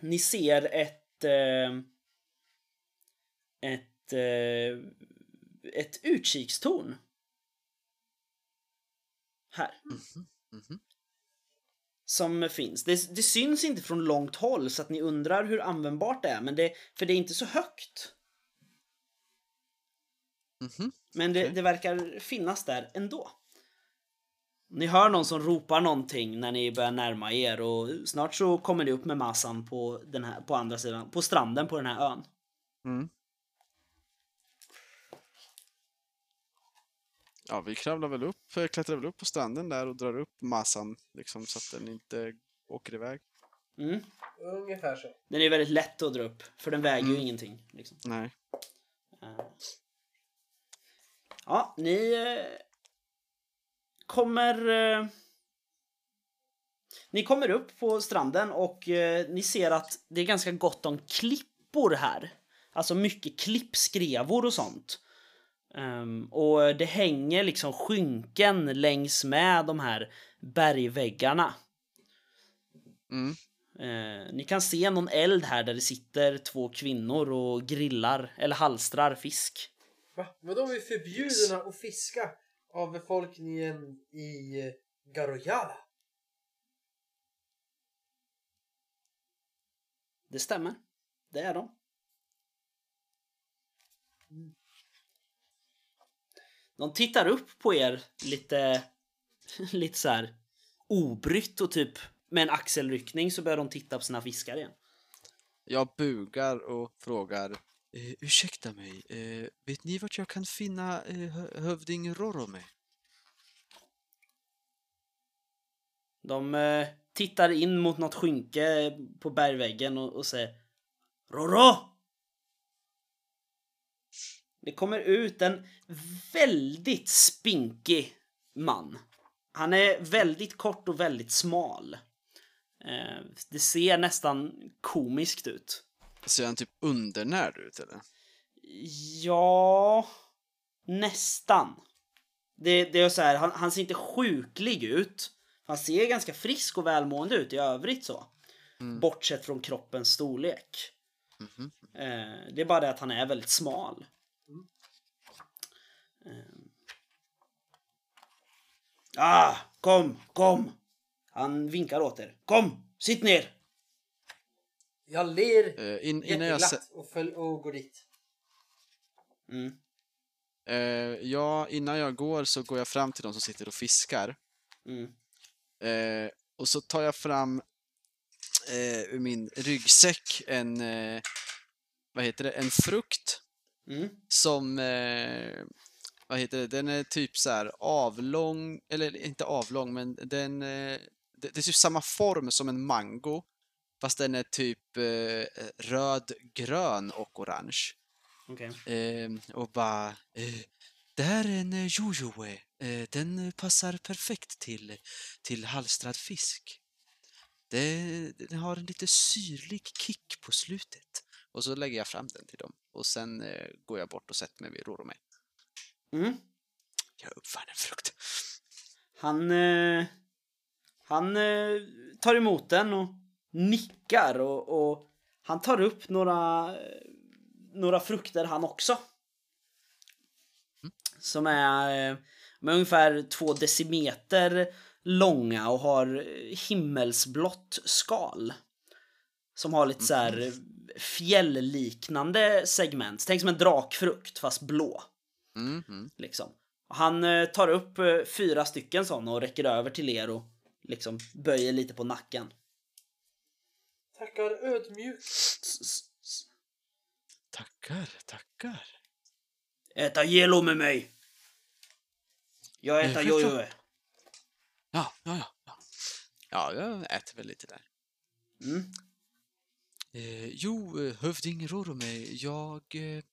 ni ser ett... Eh, ett... Eh, ett utkikstorn. Här. mhm. Som finns. Det, det syns inte från långt håll så att ni undrar hur användbart det är. Men det, för det är inte så högt. Mhm. Men det, Okej. det verkar finnas där ändå. Ni hör någon som ropar någonting när ni börjar närma er och snart så kommer ni upp med massan på, den här, på andra sidan, på stranden på den här ön. Mm. Ja, vi kravlar väl upp, eh, klättrar väl upp på stranden där och drar upp massan liksom så att den inte åker iväg. Mm. Ungefär så. Den är väldigt lätt att dra upp, för den väger ju Mm. ingenting. Liksom. Nej. Eh. Ja, ni eh, kommer... eh, Ni kommer upp på stranden och eh, ni ser att det är ganska gott om klippor här. Alltså mycket klippskrevor och sånt. Ehm, och det hänger liksom skynken längs med de här bergväggarna. Mm. Eh, ni kan se någon eld här där det sitter två kvinnor och grillar eller halstrar fisk. Va? Men de är förbjudna att fiska av befolkningen i Garojala. Det stämmer. Det är de. De tittar upp på er lite, lite så här obrytt och typ med en axelryckning så börjar de titta på sina fiskar igen. Jag bugar och frågar eh, Ursäkta mig, eh, vet ni vart jag kan finna eh, hövding Rorome? De eh, tittar in mot något skynke på bergväggen och, och säger Roro! Det kommer ut en väldigt spinkig man. Han är väldigt kort och väldigt smal. Eh, det ser nästan komiskt ut. Ser han typ undernärd ut eller? Ja, nästan. Det, det är så här, han, han ser inte sjuklig ut. Han ser ganska frisk och välmående ut i övrigt så. Mm. Bortsett från kroppens storlek. Mhm. Eh, det är bara det att han är väldigt smal. Eh. Ah, kom, kom! Han vinkar åt er. Kom, sitt ner! Jag ler Eh, in, innan jag... och, följ, och går dit. Mm. Eh, ja, innan jag går så går jag fram till de som sitter och fiskar. Mm. Eh, och så tar jag fram eh, ur min ryggsäck en, vad heter det, en frukt Mm. som, vad heter det, den är typ så här avlång, eller inte avlång, men den, det, det är typ samma form som en mango, fast den är typ eh, röd, grön och orange. Okej. Eh, och bara, eh, det här är en eh, jojoe. Eh, den passar perfekt till, till halstrad fisk. Det, den har en lite syrlig kick på slutet. Och så lägger jag fram den till dem. Och sen eh, går jag bort och sätter mig vid Rorome. Mm. Jag uppfann en frukt. Han, eh, han tar emot den och nickar och, och han tar upp några, några frukter han också. Som är eh, med ungefär två decimeter långa och har himmelsblått skal. Som har lite så här fjällliknande segment. Tänk som en drakfrukt fast blå. Mm, mm. Liksom. Och Han eh, tar upp eh, fyra stycken sådana och räcker över till er och liksom böjer lite på nacken. Tackar ödmjukt. Tackar, tackar. Äta gelo med mig! Jag äter jojoe. Ja, ja, ja. Ja, ja jag äter väl lite där. Mm. Eh, jo, eh, hövding Rorome, jag, eh,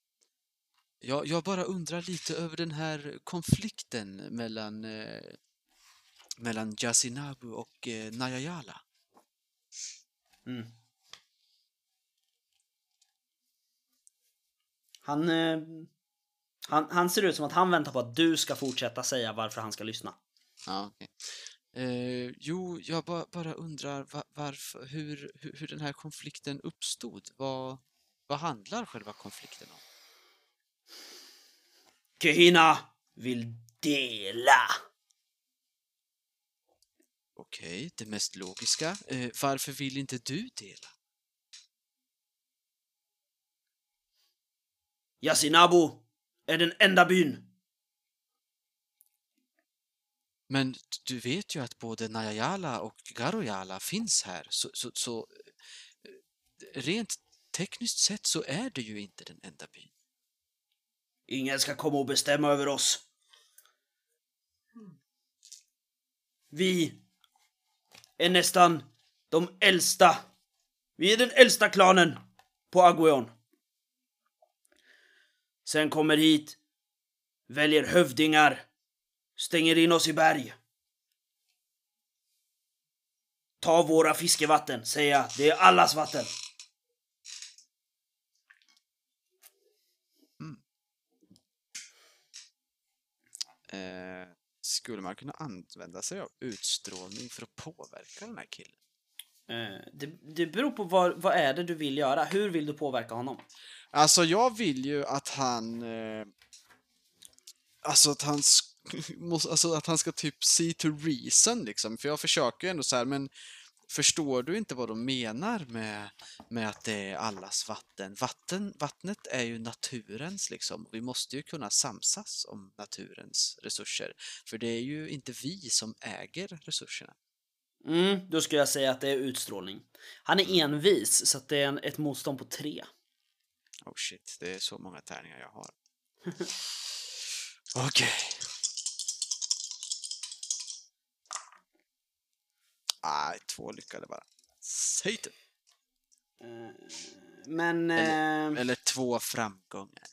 jag... Jag bara undrar lite över den här konflikten mellan... Eh, mellan Yasinabu och eh, Najayala. Mm. Han, eh, han, han ser ut som att han väntar på att du ska fortsätta säga varför han ska lyssna. Ja, okej. Eh, jo, jag ba, bara undrar va, varför, hur, hur, hur den här konflikten uppstod. Vad, vad handlar själva konflikten om? Kehina vill dela. Okej, det mest logiska. Eh, varför vill inte du dela? Yasinabu är den enda byn. Men du vet ju att både Najayala och Garoyala finns här, så, så, så eh, rent tekniskt sett så är det ju inte den enda byn. Ingen ska komma och bestämma över oss. Vi är nästan de äldsta. Vi är den äldsta klanen på Aguion. Sen kommer hit, väljer hövdingar, stänger in oss i berg. Ta våra fiskevatten, säger jag det är allas vatten. Mm. Eh, skulle man kunna använda sig av utstrålning för att påverka den här killen? Eh, det, det beror på vad, vad är det du vill göra. Hur vill du påverka honom? Alltså, jag vill ju att han... Eh, alltså att han... alltså att han ska typ see to reason liksom. För jag försöker ju ändå så här, men förstår du inte vad de menar med, med att det är allas vatten? vatten? Vattnet är ju naturens liksom. Vi måste ju kunna samsas om naturens resurser. För det är ju inte vi som äger resurserna. Mm, då skulle jag säga att det är utstrålning. Han är envis, så att det är en, ett motstånd på tre. Oh shit, det är så många tärningar jag har. Okej. Nej, två lyckade bara. Satan. Men, Eller- eh, Eller två framgångar.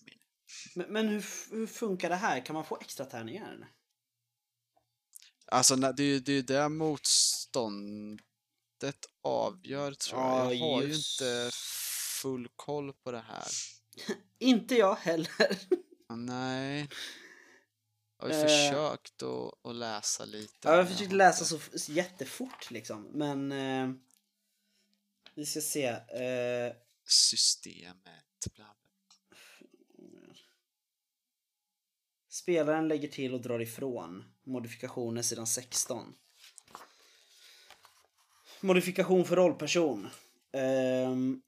men, men hur, hur funkar det här? Kan man få extra tärningar? Alltså, det är ju det, är ju det motståndet avgör, tror jag. Ja, Jag har ju just inte full koll på det här. Inte jag heller. Nej. Jag har ju Eh. försökt att, att läsa lite. Ja, jag har läsa inte- så f- jättefort liksom, men... Eh, vi ska se. Eh, Systemet. Bla spelaren lägger till och drar ifrån. Modifikationer sidan 16. Modifikation för rollperson. Ehm,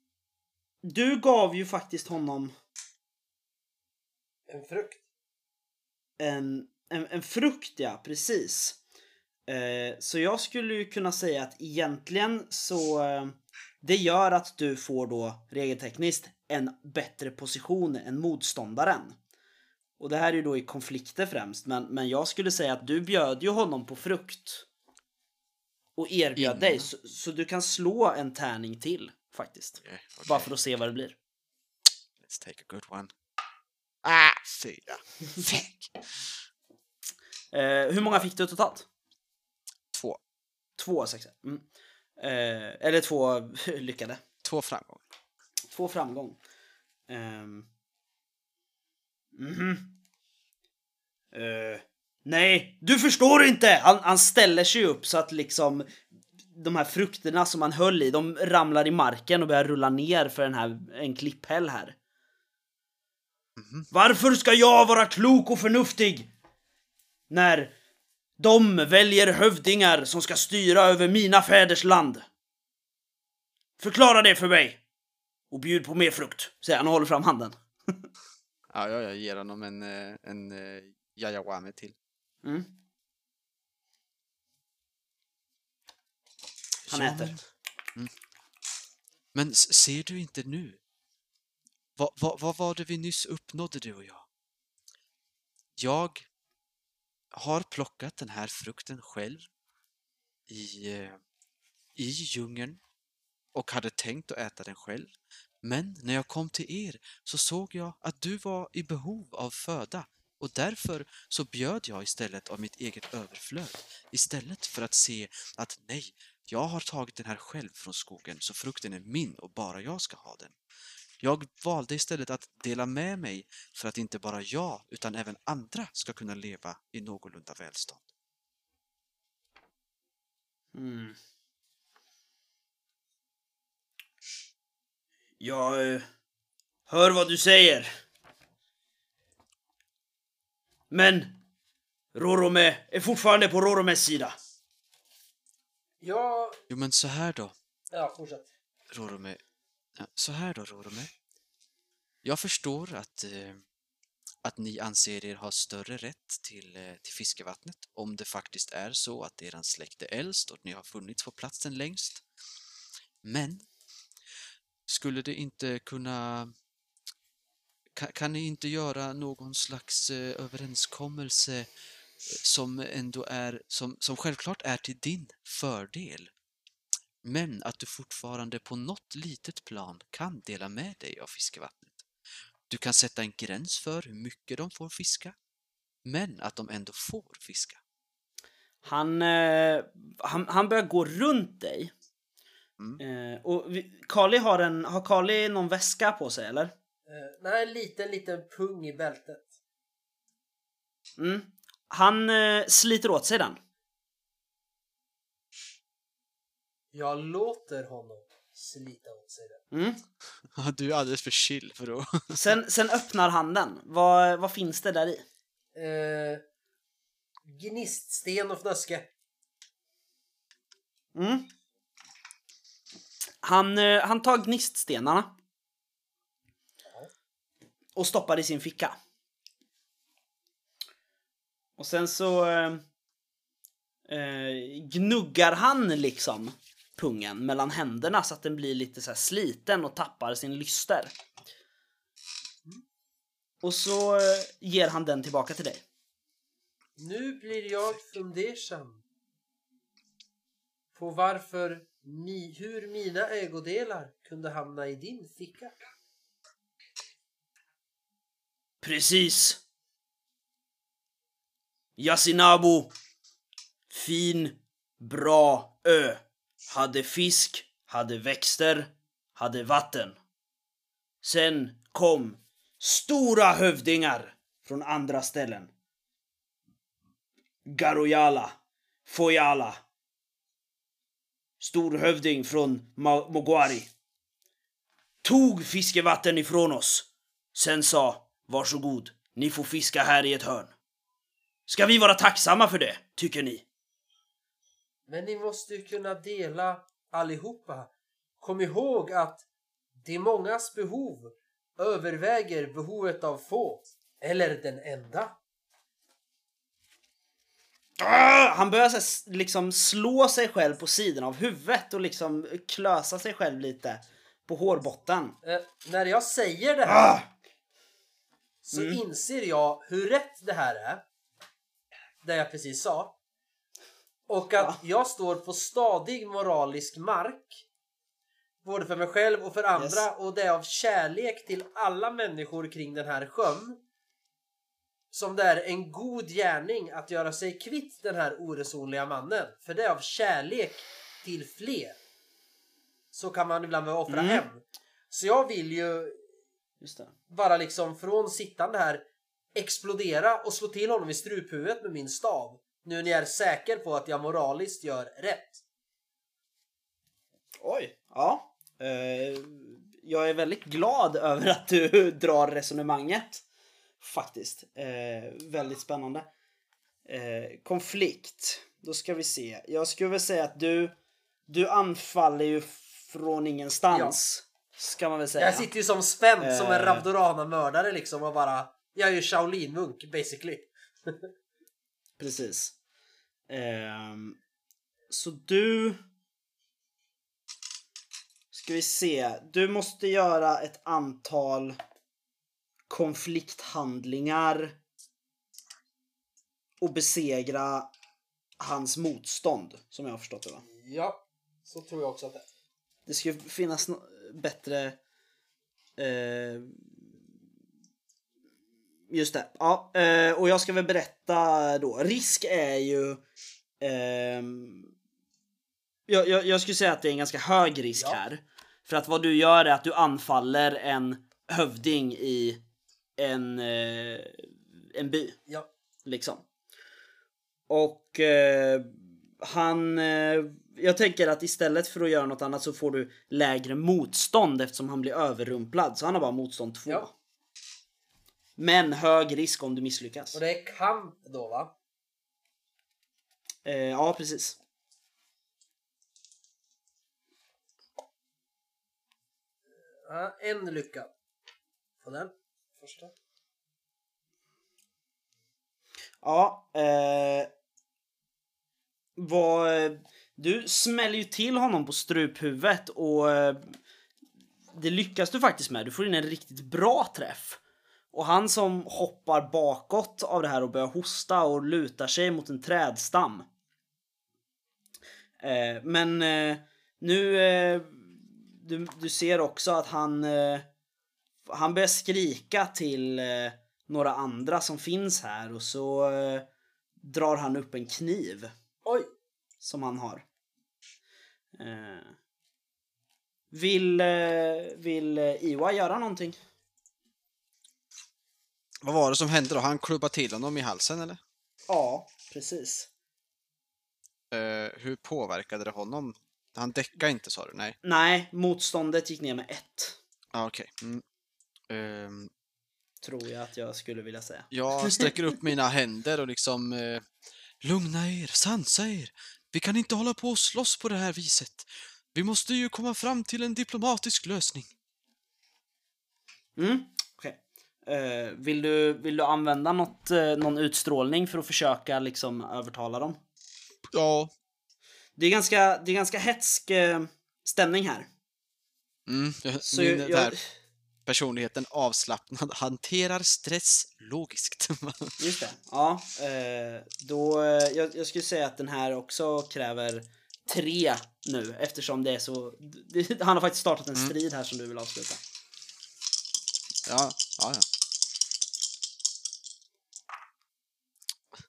du gav ju faktiskt honom En frukt. En, en, en frukt, ja, precis. Eh, så jag skulle ju kunna säga att egentligen så eh, det gör att du får då regeltekniskt en bättre position än motståndaren. Och det här är ju då i konflikter främst, men, men jag skulle säga att du bjöd ju honom på frukt. Och erbjöd Innan. dig, så, så du kan slå en tärning till faktiskt. Okej, okej. Bara för att se vad det blir. Let's take a good one. Ah, fyra. Fuck. Eh, hur många fick du totalt? Två. Två sexor. Mm. Eh, eller två lyckade. Två framgångar. Två framgång. Ehm. Mhm. Eh, nej, du förstår inte! Han, han ställer sig upp så att liksom de här frukterna som han höll i, de ramlar i marken och börjar rulla ner för den här, en klipphäll här. Mhm. Varför ska jag vara klok och förnuftig? När de väljer hövdingar som ska styra över mina fäders land. Förklara det för mig! Och bjud på mer frukt, säger han och håller fram handen. Ja, ja, jag ger honom en, eh, en uh, Yayawame till. Mm. Han Ja, äter. Men, mm. men ser du inte nu? Vad, vad, vad var det vi nyss uppnådde, du och jag? Jag har plockat den här frukten själv i, eh, i djungeln och hade tänkt att äta den själv. Men när jag kom till er så såg jag att du var i behov av föda och därför så bjöd jag istället av mitt eget överflöd istället för att se att nej, jag har tagit den här själv från skogen så frukten är min och bara jag ska ha den. Jag valde istället att dela med mig för att inte bara jag utan även andra ska kunna leva i någorlunda välstånd. Mm. Jag eh, hör vad du säger. Men Rorome är fortfarande på Roromes sida. Ja, Jo men så här då, ja fortsätt. Rorome. Ja, Så här då, Rorome. Jag förstår att, eh, att ni anser er ha större rätt till, eh, till fiskevattnet om det faktiskt är så att eran släkt är äldst och ni har funnits på platsen längst. Men skulle det inte kunna... Kan, kan ni inte göra någon slags eh, överenskommelse eh, som ändå är, som, som självklart är till din fördel? Men att du fortfarande på något litet plan kan dela med dig av fiskevattnet. Du kan sätta en gräns för hur mycket de får fiska, men att de ändå får fiska. Han, eh, han, han börjar gå runt dig. Mm. Eh, och vi, Kali har en, har Kali någon väska på sig eller? Eh, nej, en liten, liten pung i bältet. Mm. Han eh, sliter åt sig den. Jag låter honom slita åt sig den. Mm. Du är alldeles för chill för att... Sen, sen öppnar han den. Vad, vad finns det där i? Eh, gniststen och fnöske. Mm. Han, eh, han tar gniststenarna. Och stoppar i sin ficka. Och sen så eh, eh, gnuggar han liksom pungen mellan händerna så att den blir lite så här sliten och tappar sin lyster. Och så eh, ger han den tillbaka till dig. Nu blir jag fundersam. På varför mi, hur mina ägodelar kunde hamna i din ficka. Precis. Yasinabo. Fin, bra ö. Hade fisk, hade växter, hade vatten. Sen kom stora hövdingar från andra ställen. Garojala, Foyala. Storhövding från Mogwari. Tog fiskevatten ifrån oss. Sen sa varsågod, ni får fiska här i ett hörn. Ska vi vara tacksamma för det, tycker ni? Men ni måste ju kunna dela allihopa. Kom ihåg att de mångas behov överväger behovet av få. Eller den enda. Ah! Han börjar så liksom slå sig själv på sidan av huvudet och liksom klösa sig själv lite på hårbotten. Eh, när jag säger det här Ah! så inser jag hur rätt det här är. Det jag precis sa. Och att jag står på stadig moralisk mark. Både för mig själv och för andra. Yes. Och det är av kärlek till alla människor kring den här sjön. Som det är en god gärning att göra sig kvitt den här oresonliga mannen. För det är av kärlek till fler. Så kan man ibland behöva offra Mm. hem. Så jag vill ju bara liksom från sittande här explodera och slå till honom i struphuvudet med min stav. Nu när jag är säker på att jag moraliskt gör rätt. Oj, ja. Eh, jag är väldigt glad över att du drar resonemanget. Faktiskt. Eh, väldigt spännande. Eh, konflikt. Då ska vi se. Jag skulle väl säga att du, du anfaller ju från ingenstans. Ska man väl säga. Jag sitter ju som spänd som en. Ravdorana-mördare liksom och bara... Jag är ju Shaolin-munk basically. Precis. Ehm, så du... Ska vi se. Du måste göra ett antal konflikthandlingar och besegra hans motstånd, som jag har förstått det va? Ja, så tror jag också att det är. Det ska finnas bättre... Eh, just det. Ja, eh, och jag ska väl berätta då. Risk är ju... ehm, jag, jag, jag skulle säga att det är en ganska hög risk Ja. här. För att vad du gör är att du anfaller en hövding i en, eh, en by Ja. liksom. Och eh, han... Eh, jag tänker att istället för att göra något annat så får du lägre motstånd eftersom han blir överrumplad. Så han har bara motstånd 2. Ja. Men hög risk om du misslyckas. Och det är kamp då va? Eh, ja, precis. Ja, en lycka. På den. Första. Ja, eh, vad, du smäller ju till honom på struphuvudet och eh, det lyckas du faktiskt med. Du får in en riktigt bra träff. Och han som hoppar bakåt av det här och börjar hosta och lutar sig mot en trädstam. Eh, men eh, nu, eh, du, du ser också att han, eh, han börjar skrika till eh, några andra som finns här och så eh, drar han upp en kniv Oj! som han har. Vill, vill Iwa göra någonting? Vad var det som hände då? Han klubbade till honom i halsen eller? Ja, precis. Eh, hur påverkade det honom? Han däckade inte sa du? Nej. Nej, motståndet gick ner med ett. Ah, Okej. Mm. Ehm, Tror jag att jag skulle vilja säga. jag sträcker upp mina händer och liksom eh, Lugna er, sansa er. Vi kan inte hålla på och slåss på det här viset. Vi måste ju komma fram till en diplomatisk lösning. Mm, vill, du, vill du använda något, eh, någon utstrålning för att försöka liksom övertala dem? Ja. Det är ganska, det är ganska hetsk eh, stämning här. Mm, jag, Så min jag, där personligheten avslappnad hanterar stress logiskt. Just det. Ja, eh, då, eh, jag, jag skulle säga att den här också kräver tre nu eftersom det är så... Han har faktiskt startat en strid här som du vill avsluta. Ja, ja, ja.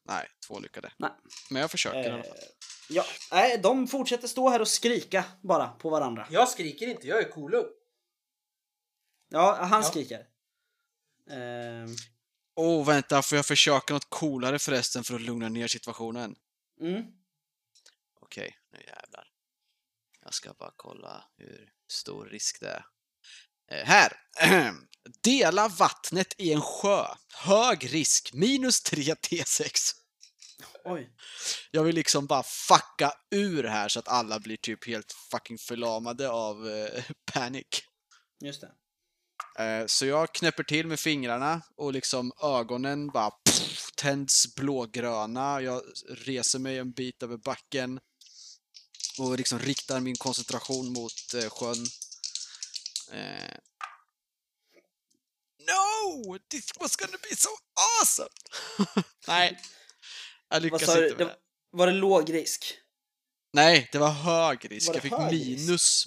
Nej, två lyckade. Nej. Men jag försöker i alla Eh, fall. ja, nej, de fortsätter stå här och skrika bara på varandra. Jag skriker inte, jag är kolugn. Ja, han Ja. skriker. Ehm, Åh, vänta, får jag försöka något coolare förresten för att lugna ner situationen? mm. Okej, nu jävlar. Jag ska bara kolla hur stor risk det är. Eh, här! Dela vattnet i en sjö. Hög risk, minus 3 T6. Oj. Jag vill liksom bara fucka ur här så att alla blir typ helt fucking förlamade av eh, panik. Just det. Eh, så jag knäpper till med fingrarna och liksom ögonen bara pff, tänds blågröna. Jag reser mig en bit över backen och liksom riktar min koncentration mot eh, sjön. Eh, no! This was gonna be so awesome! Nej, jag lyckas inte med det. Det, var det låg risk? Nej, det var hög risk. Var jag fick hög risk? minus.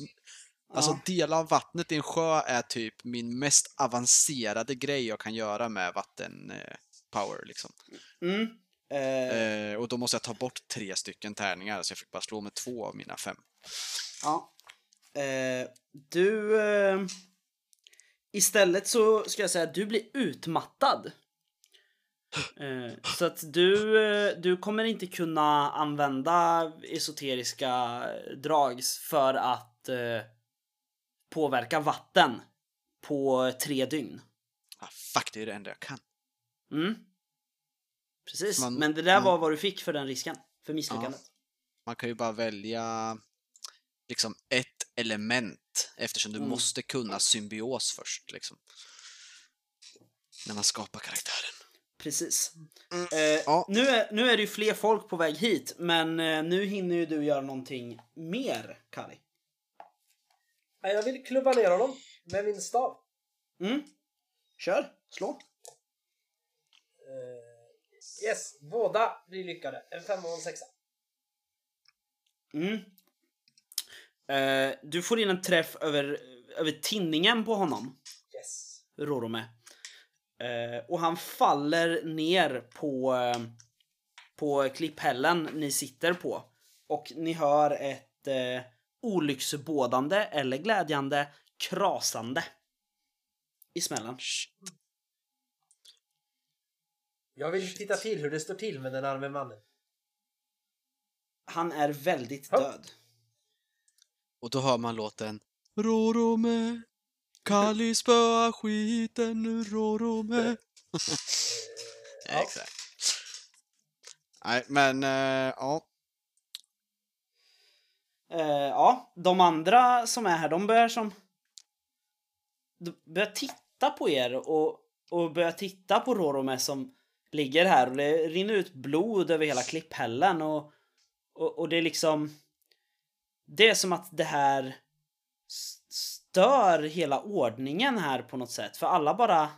Alltså Ja. dela av vattnet i en sjö är typ min mest avancerade grej jag kan göra med vatten eh, power liksom. Mm. Eh, Eh, och då måste jag ta bort tre stycken tärningar så jag fick bara slå med två av mina fem. Ja. Eh, du... Eh, istället så ska jag säga att du blir utmattad. Eh, så att du, eh, du kommer inte kunna använda esoteriska drag för att eh, påverka vatten på tre dygn. Ah, fuck, det är det enda jag kan. Mm. Precis, Man- men det där man- var vad du fick för den risken. För misslyckandet. Man kan ju bara välja liksom ett element eftersom du Mm. måste kunna symbios först liksom. När man skapar karaktären. Precis. Mm. Eh, Ja. nu, är, nu är det ju fler folk på väg hit, men eh, nu hinner ju du göra någonting mer, Kari. Ja, Jag vill klubba ner honom med min stav. Mm. Kör, slå. Eh, yes, båda blir lyckade. En femma och en sexa. Mm. Eh, du får in en träff över, över tinningen på honom, Yes. Rorome. Eh, och han faller ner på, eh, på klipphällen ni sitter på. Och ni hör ett eh, olycksbådande eller glädjande krasande i smällen. Jag vill titta till hur det står till med den arme mannen. Han är väldigt död. Och då hör man låten Rorome Kali spöa skiten Rorome Ja. Exakt. Nej, men eh, ja. Eh, ja, de andra som är här, de börjar som... De börjar titta på er och, och börjar titta på Rorome som ligger här och det rinner ut blod över hela klipphällen och, och, och det är liksom... Det är som att det här stör hela ordningen här på något sätt, för alla bara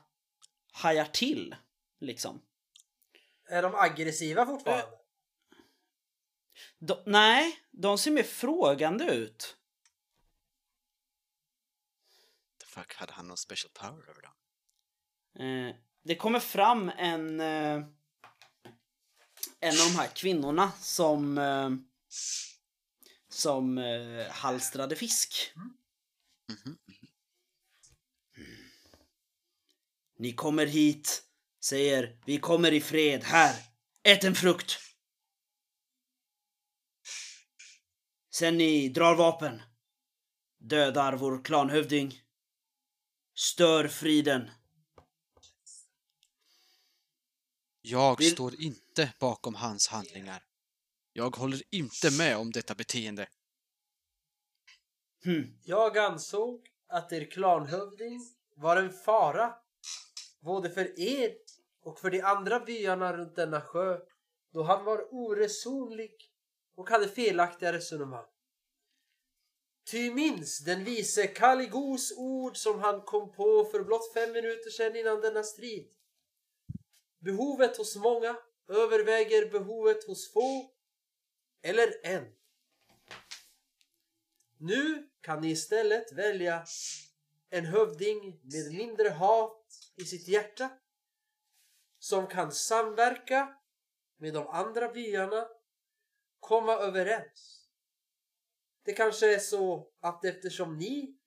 hajar till, liksom. Är de aggressiva fortfarande? De, nej, de ser mer frågande ut. The fuck, hade han någon special power över dem? Eh, det kommer fram en eh, en av de här kvinnorna som eh, som eh, halstrade fisk. Mhm. Ni kommer hit, säger vi kommer i fred här. Ät en frukt. Sen ni drar vapen. Dödar vår klanhövding. Stör friden. Jag Vill- står inte bakom hans handlingar. Jag håller inte med om detta beteende. Hmm. Jag ansåg att er klanhövding var en fara både för er och för de andra byarna runt denna sjö då han var oresonlig och hade felaktiga resonemang. Ty minns den vise Kaligos ord som han kom på för blott fem minuter sedan innan denna strid. Behovet hos många överväger behovet hos få eller en. Nu kan ni istället välja en hövding med mindre hat i sitt hjärta som kan samverka med de andra byarna, komma överens. Det kanske är så att eftersom ni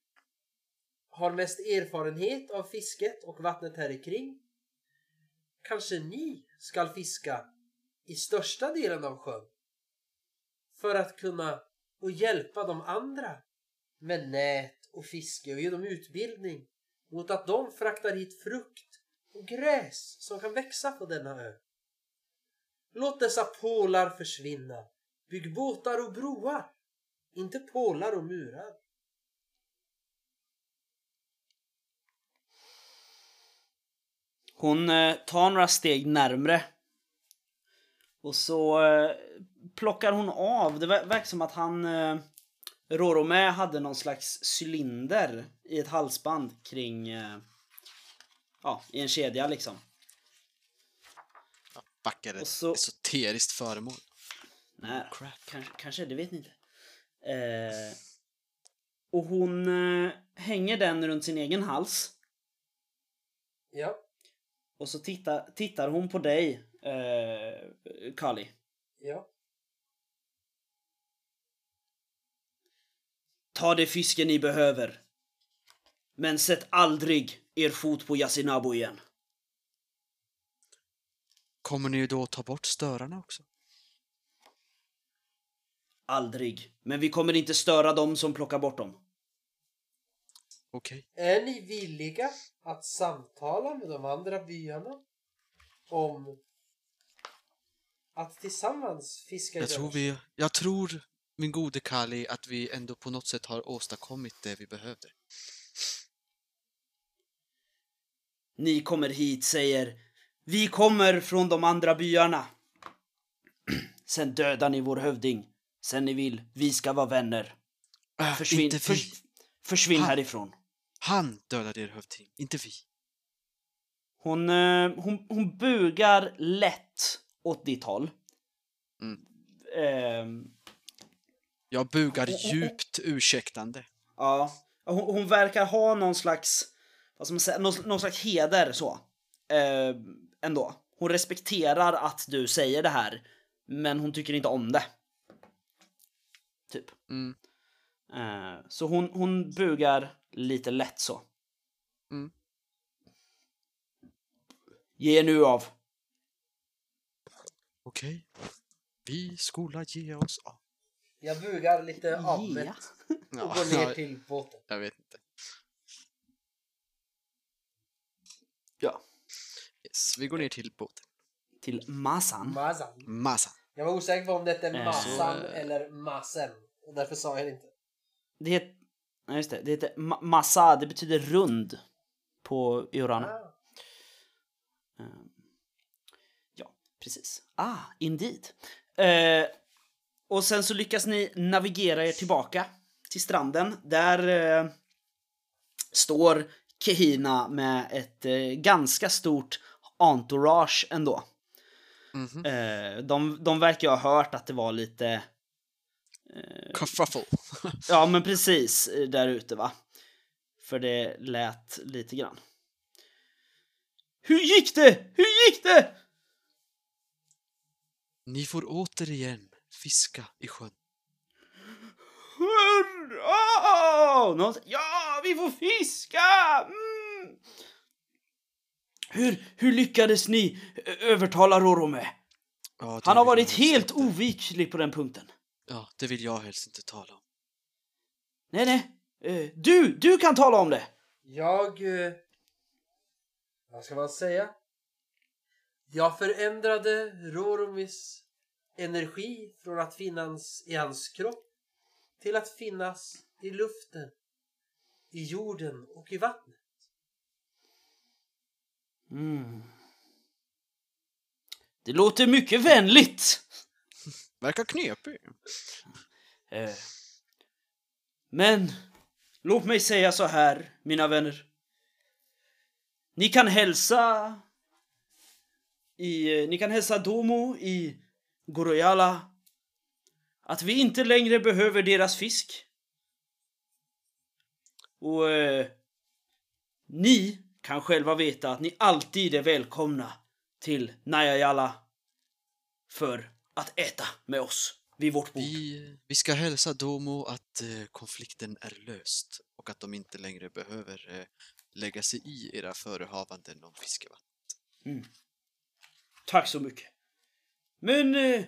har mest erfarenhet av fisket och vattnet här kring. Kanske ni skall fiska i största delen av sjön. För att kunna och hjälpa de andra med nät och fiske och ge dem utbildning mot att de fraktar hit frukt och gräs som kan växa på denna ö. Låt dessa pålar försvinna. Bygg båtar och broar, inte pålar och murar. Hon eh, tar några steg närmre. Och så eh, plockar hon av, det ver- verkar som att han eh, Roromé hade någon slags cylinder i ett halsband kring eh, Ja, i en kedja liksom. Backar Och så- esoteriskt föremål. Nej, Crap. kanske, kanske, det vet ni inte. Eh, och hon eh, hänger den runt sin egen hals. Ja, Och så tittar, tittar hon på dig, eh, Kali. ja. Ta det fisken ni behöver. Men sätt aldrig er fot på Yasinabo igen. Kommer ni då ta bort störarna också? Aldrig. Men vi kommer inte störa dem som plockar bort dem. Okej. Är ni villiga att samtala med de andra byarna om att tillsammans fiska i Jag tror vi... Jag tror, min gode Kali, att vi ändå på något sätt har åstadkommit det vi behövde. Ni kommer hit, säger Vi kommer från de andra byarna. Sen dödar ni vår hövding. Sen ni vill, vi ska vara vänner. Äh, Försvinn, försvinn Han- härifrån. Han dödade er hövding, inte vi. Hon, eh, hon, hon bugar lätt åt ditt håll. Mm. Ehm, Jag bugar djupt ursäktande. Ja, hon, hon verkar ha någon slags, vad ska man säga, någon, någon slags heder så. Eh, ändå. Hon respekterar att du säger det här, men hon tycker inte om det. Typ. Mm. Eh, så hon, hon bugar lite lätt så. Mm. Ge nu av. Okej. Vi skola ge oss av. Jag bugar lite avmätt och Ja, går ner till båten. jag vet inte. Ja. Yes, vi går ner till båten. Till Masan. Mazan. Massa. Jag var osäker på om det hette Eh, Massan så, eller Massen. Och därför sa jag det inte. Det heter, ja, just det, det heter ma- Massa, det betyder rund på Iorana. Ah. Ehm, ja, precis. Ah, indeed. Eh, och sen så lyckas ni navigera er tillbaka till stranden. Där eh, står Kehina med ett eh, ganska stort entourage ändå. Mhm. Eh, de, de verkar ha hört att det var lite Kerfuffle. Ja, men precis eh, där ute va. För det lät lite grann. Hur gick det? Hur gick det? Ni får återigen fiska i sjön. Hurra! Någon, ja, vi får fiska! Mm. Hur, hur lyckades ni övertala Rorome? Ja, Han har varit helt inte- oviklig på den punkten. Ja, det vill jag helst inte tala om. Nej, nej. Du, du kan tala om det. Jag... Vad ska man säga? Jag förändrade Roromis energi från att finnas i hans kropp till att finnas i luften, i jorden och i vattnet. Mm. Det låter mycket vänligt. Verkar knepig. Eh, Men låt mig säga så här, mina vänner. Ni kan hälsa i, ni kan hälsa Domo i Goroyala att vi inte längre behöver deras fisk. Och eh, ni kan själva veta att ni alltid är välkomna till Najayala för att äta med oss. vid vårt bord. Vi, vi ska hälsa Domo att eh, konflikten är löst och att de inte längre behöver eh, lägga sig i era förehavanden om fiskevatten. Tack så mycket. Men eh,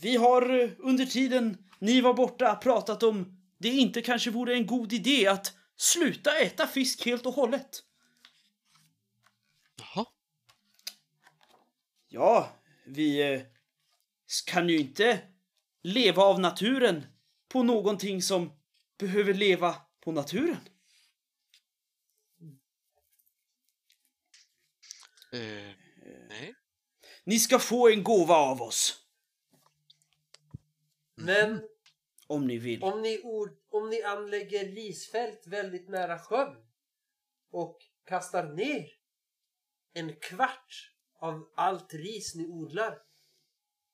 vi har eh, under tiden ni var borta pratat om det inte kanske vore en god idé att sluta äta fisk helt och hållet. Jaha. Ja, vi eh, kan ju inte leva av naturen på någonting som behöver leva på naturen. Nej. Ni ska få en gåva av oss, Men om ni vill. om ni, ord, om ni anlägger risfält väldigt nära sjön och kastar ner en kvart av allt ris ni odlar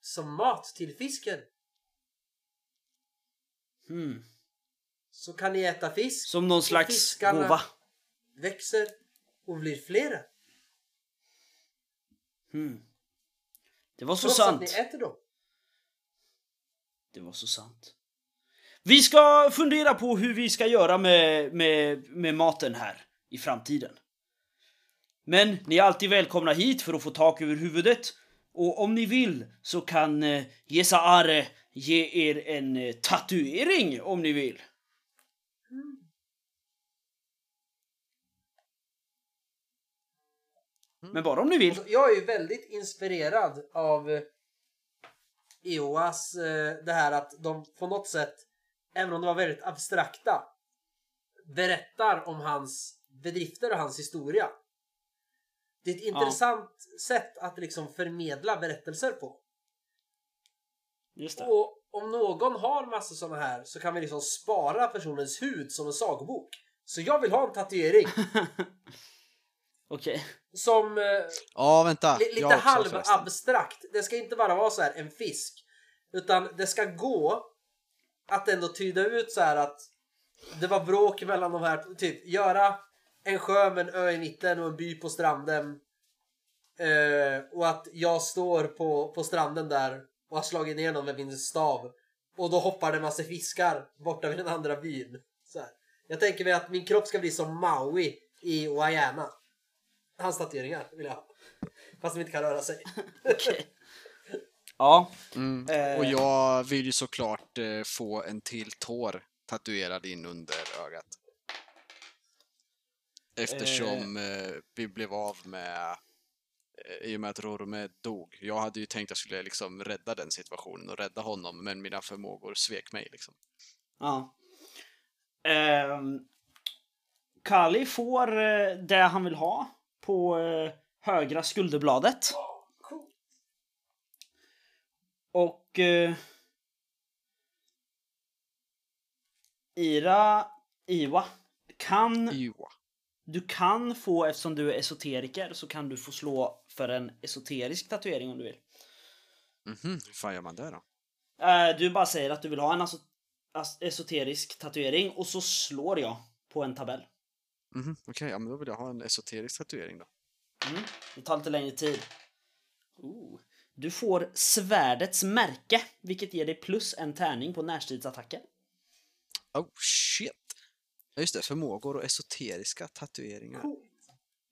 som mat till fisken Hmm. så kan ni äta fisk. Som någon slags gåva. växer och blir flera. Hmm. Det var så Trots sant. att ni äter dem. Det var så sant. Vi ska fundera på hur vi ska göra med, med, med maten här i framtiden. Men ni är alltid välkomna hit för att få tak över huvudet. Och om ni vill så kan eh, Jesaare ge er en eh, tatuering om ni vill. Men bara om ni vill. Alltså, jag är ju väldigt inspirerad av eh, Eoas eh, det här att de på något sätt, även om de var väldigt abstrakta, berättar om hans bedrifter och hans historia. Det är ett intressant sätt att liksom förmedla berättelser på. Just det. Och om någon har massa såna här så kan vi liksom spara personens hud som en sagobok. Så jag vill ha en tatuering Okej. som eh, Ja, vänta. Li- lite halvabstrakt. Det ska inte bara vara så här en fisk. Utan det ska gå att ändå tyda ut så här att det var bråk mellan de här. Typ göra en sjö med en ö i mitten och en by på stranden. Eh, och att jag står på, på stranden där och har slagit ner någon med min stav. Och då hoppar det en massa fiskar borta vid den andra byn. Så här. Jag tänker mig att min kropp ska bli som Maui i Wayana. Hans tatueringar vill jag ha. Fast de inte kan röra sig. Okej. Ja. Mm. Eh. Och jag vill ju såklart eh, få en till tår tatuerad in under ögat. Eftersom eh, vi blev av med eh, i och med att Rorome dog. Jag hade ju tänkt att jag skulle liksom rädda den situationen och rädda honom, men mina förmågor svek mig liksom. Ja. Ehm, Kali får eh, det han vill ha på eh, högra skulderbladet. Och eh, Ira, Iwa, kan, Iwa. du kan få, eftersom du är esoteriker, så kan du få slå för en esoterisk tatuering om du vill. Mhm, hur fan gör man det då? Eh, du bara säger att du vill ha en esoterisk tatuering och så slår jag på en tabell. Mhm, Okej, ja, men då vill jag ha en esoterisk tatuering då. Mm. Det tar lite längre tid. Ooh. Du får svärdets märke, vilket ger dig plus en tärning på närstridsattacker. Oh shit! Ja just det, förmågor och esoteriska tatueringar.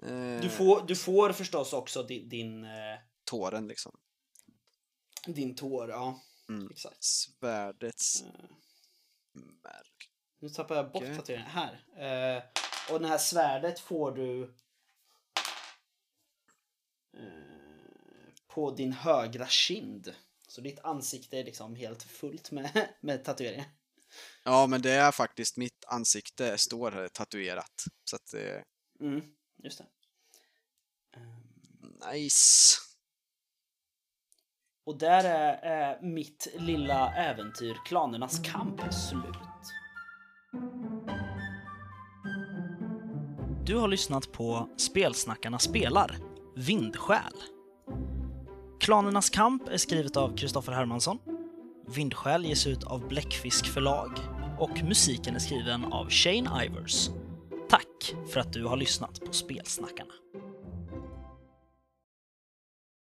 Eh, Du får, du får förstås också din, din, eh, Tåren liksom. din tår. Ja, Mm. exakt. Svärdets Eh, märk. Nu tappar jag bort tatueringen. Här. Eh, och det här svärdet får du eh, på din högra kind. Så ditt ansikte är liksom helt fullt med, med tatueringar. Ja, men det är faktiskt mitt ansikte står här tatuerat. Så att det Mm, just det. nice. Och där är, är mitt lilla äventyr, Klanernas kamp, slut. Du har lyssnat på Spelsnackarna spelar, Vindsjäl. Klanernas kamp är skrivet av Kristoffer Hermansson. Vindsjäl ges ut av Bläckfisk förlag och musiken är skriven av Shane Ivers. Tack för att du har lyssnat på Spelsnackarna.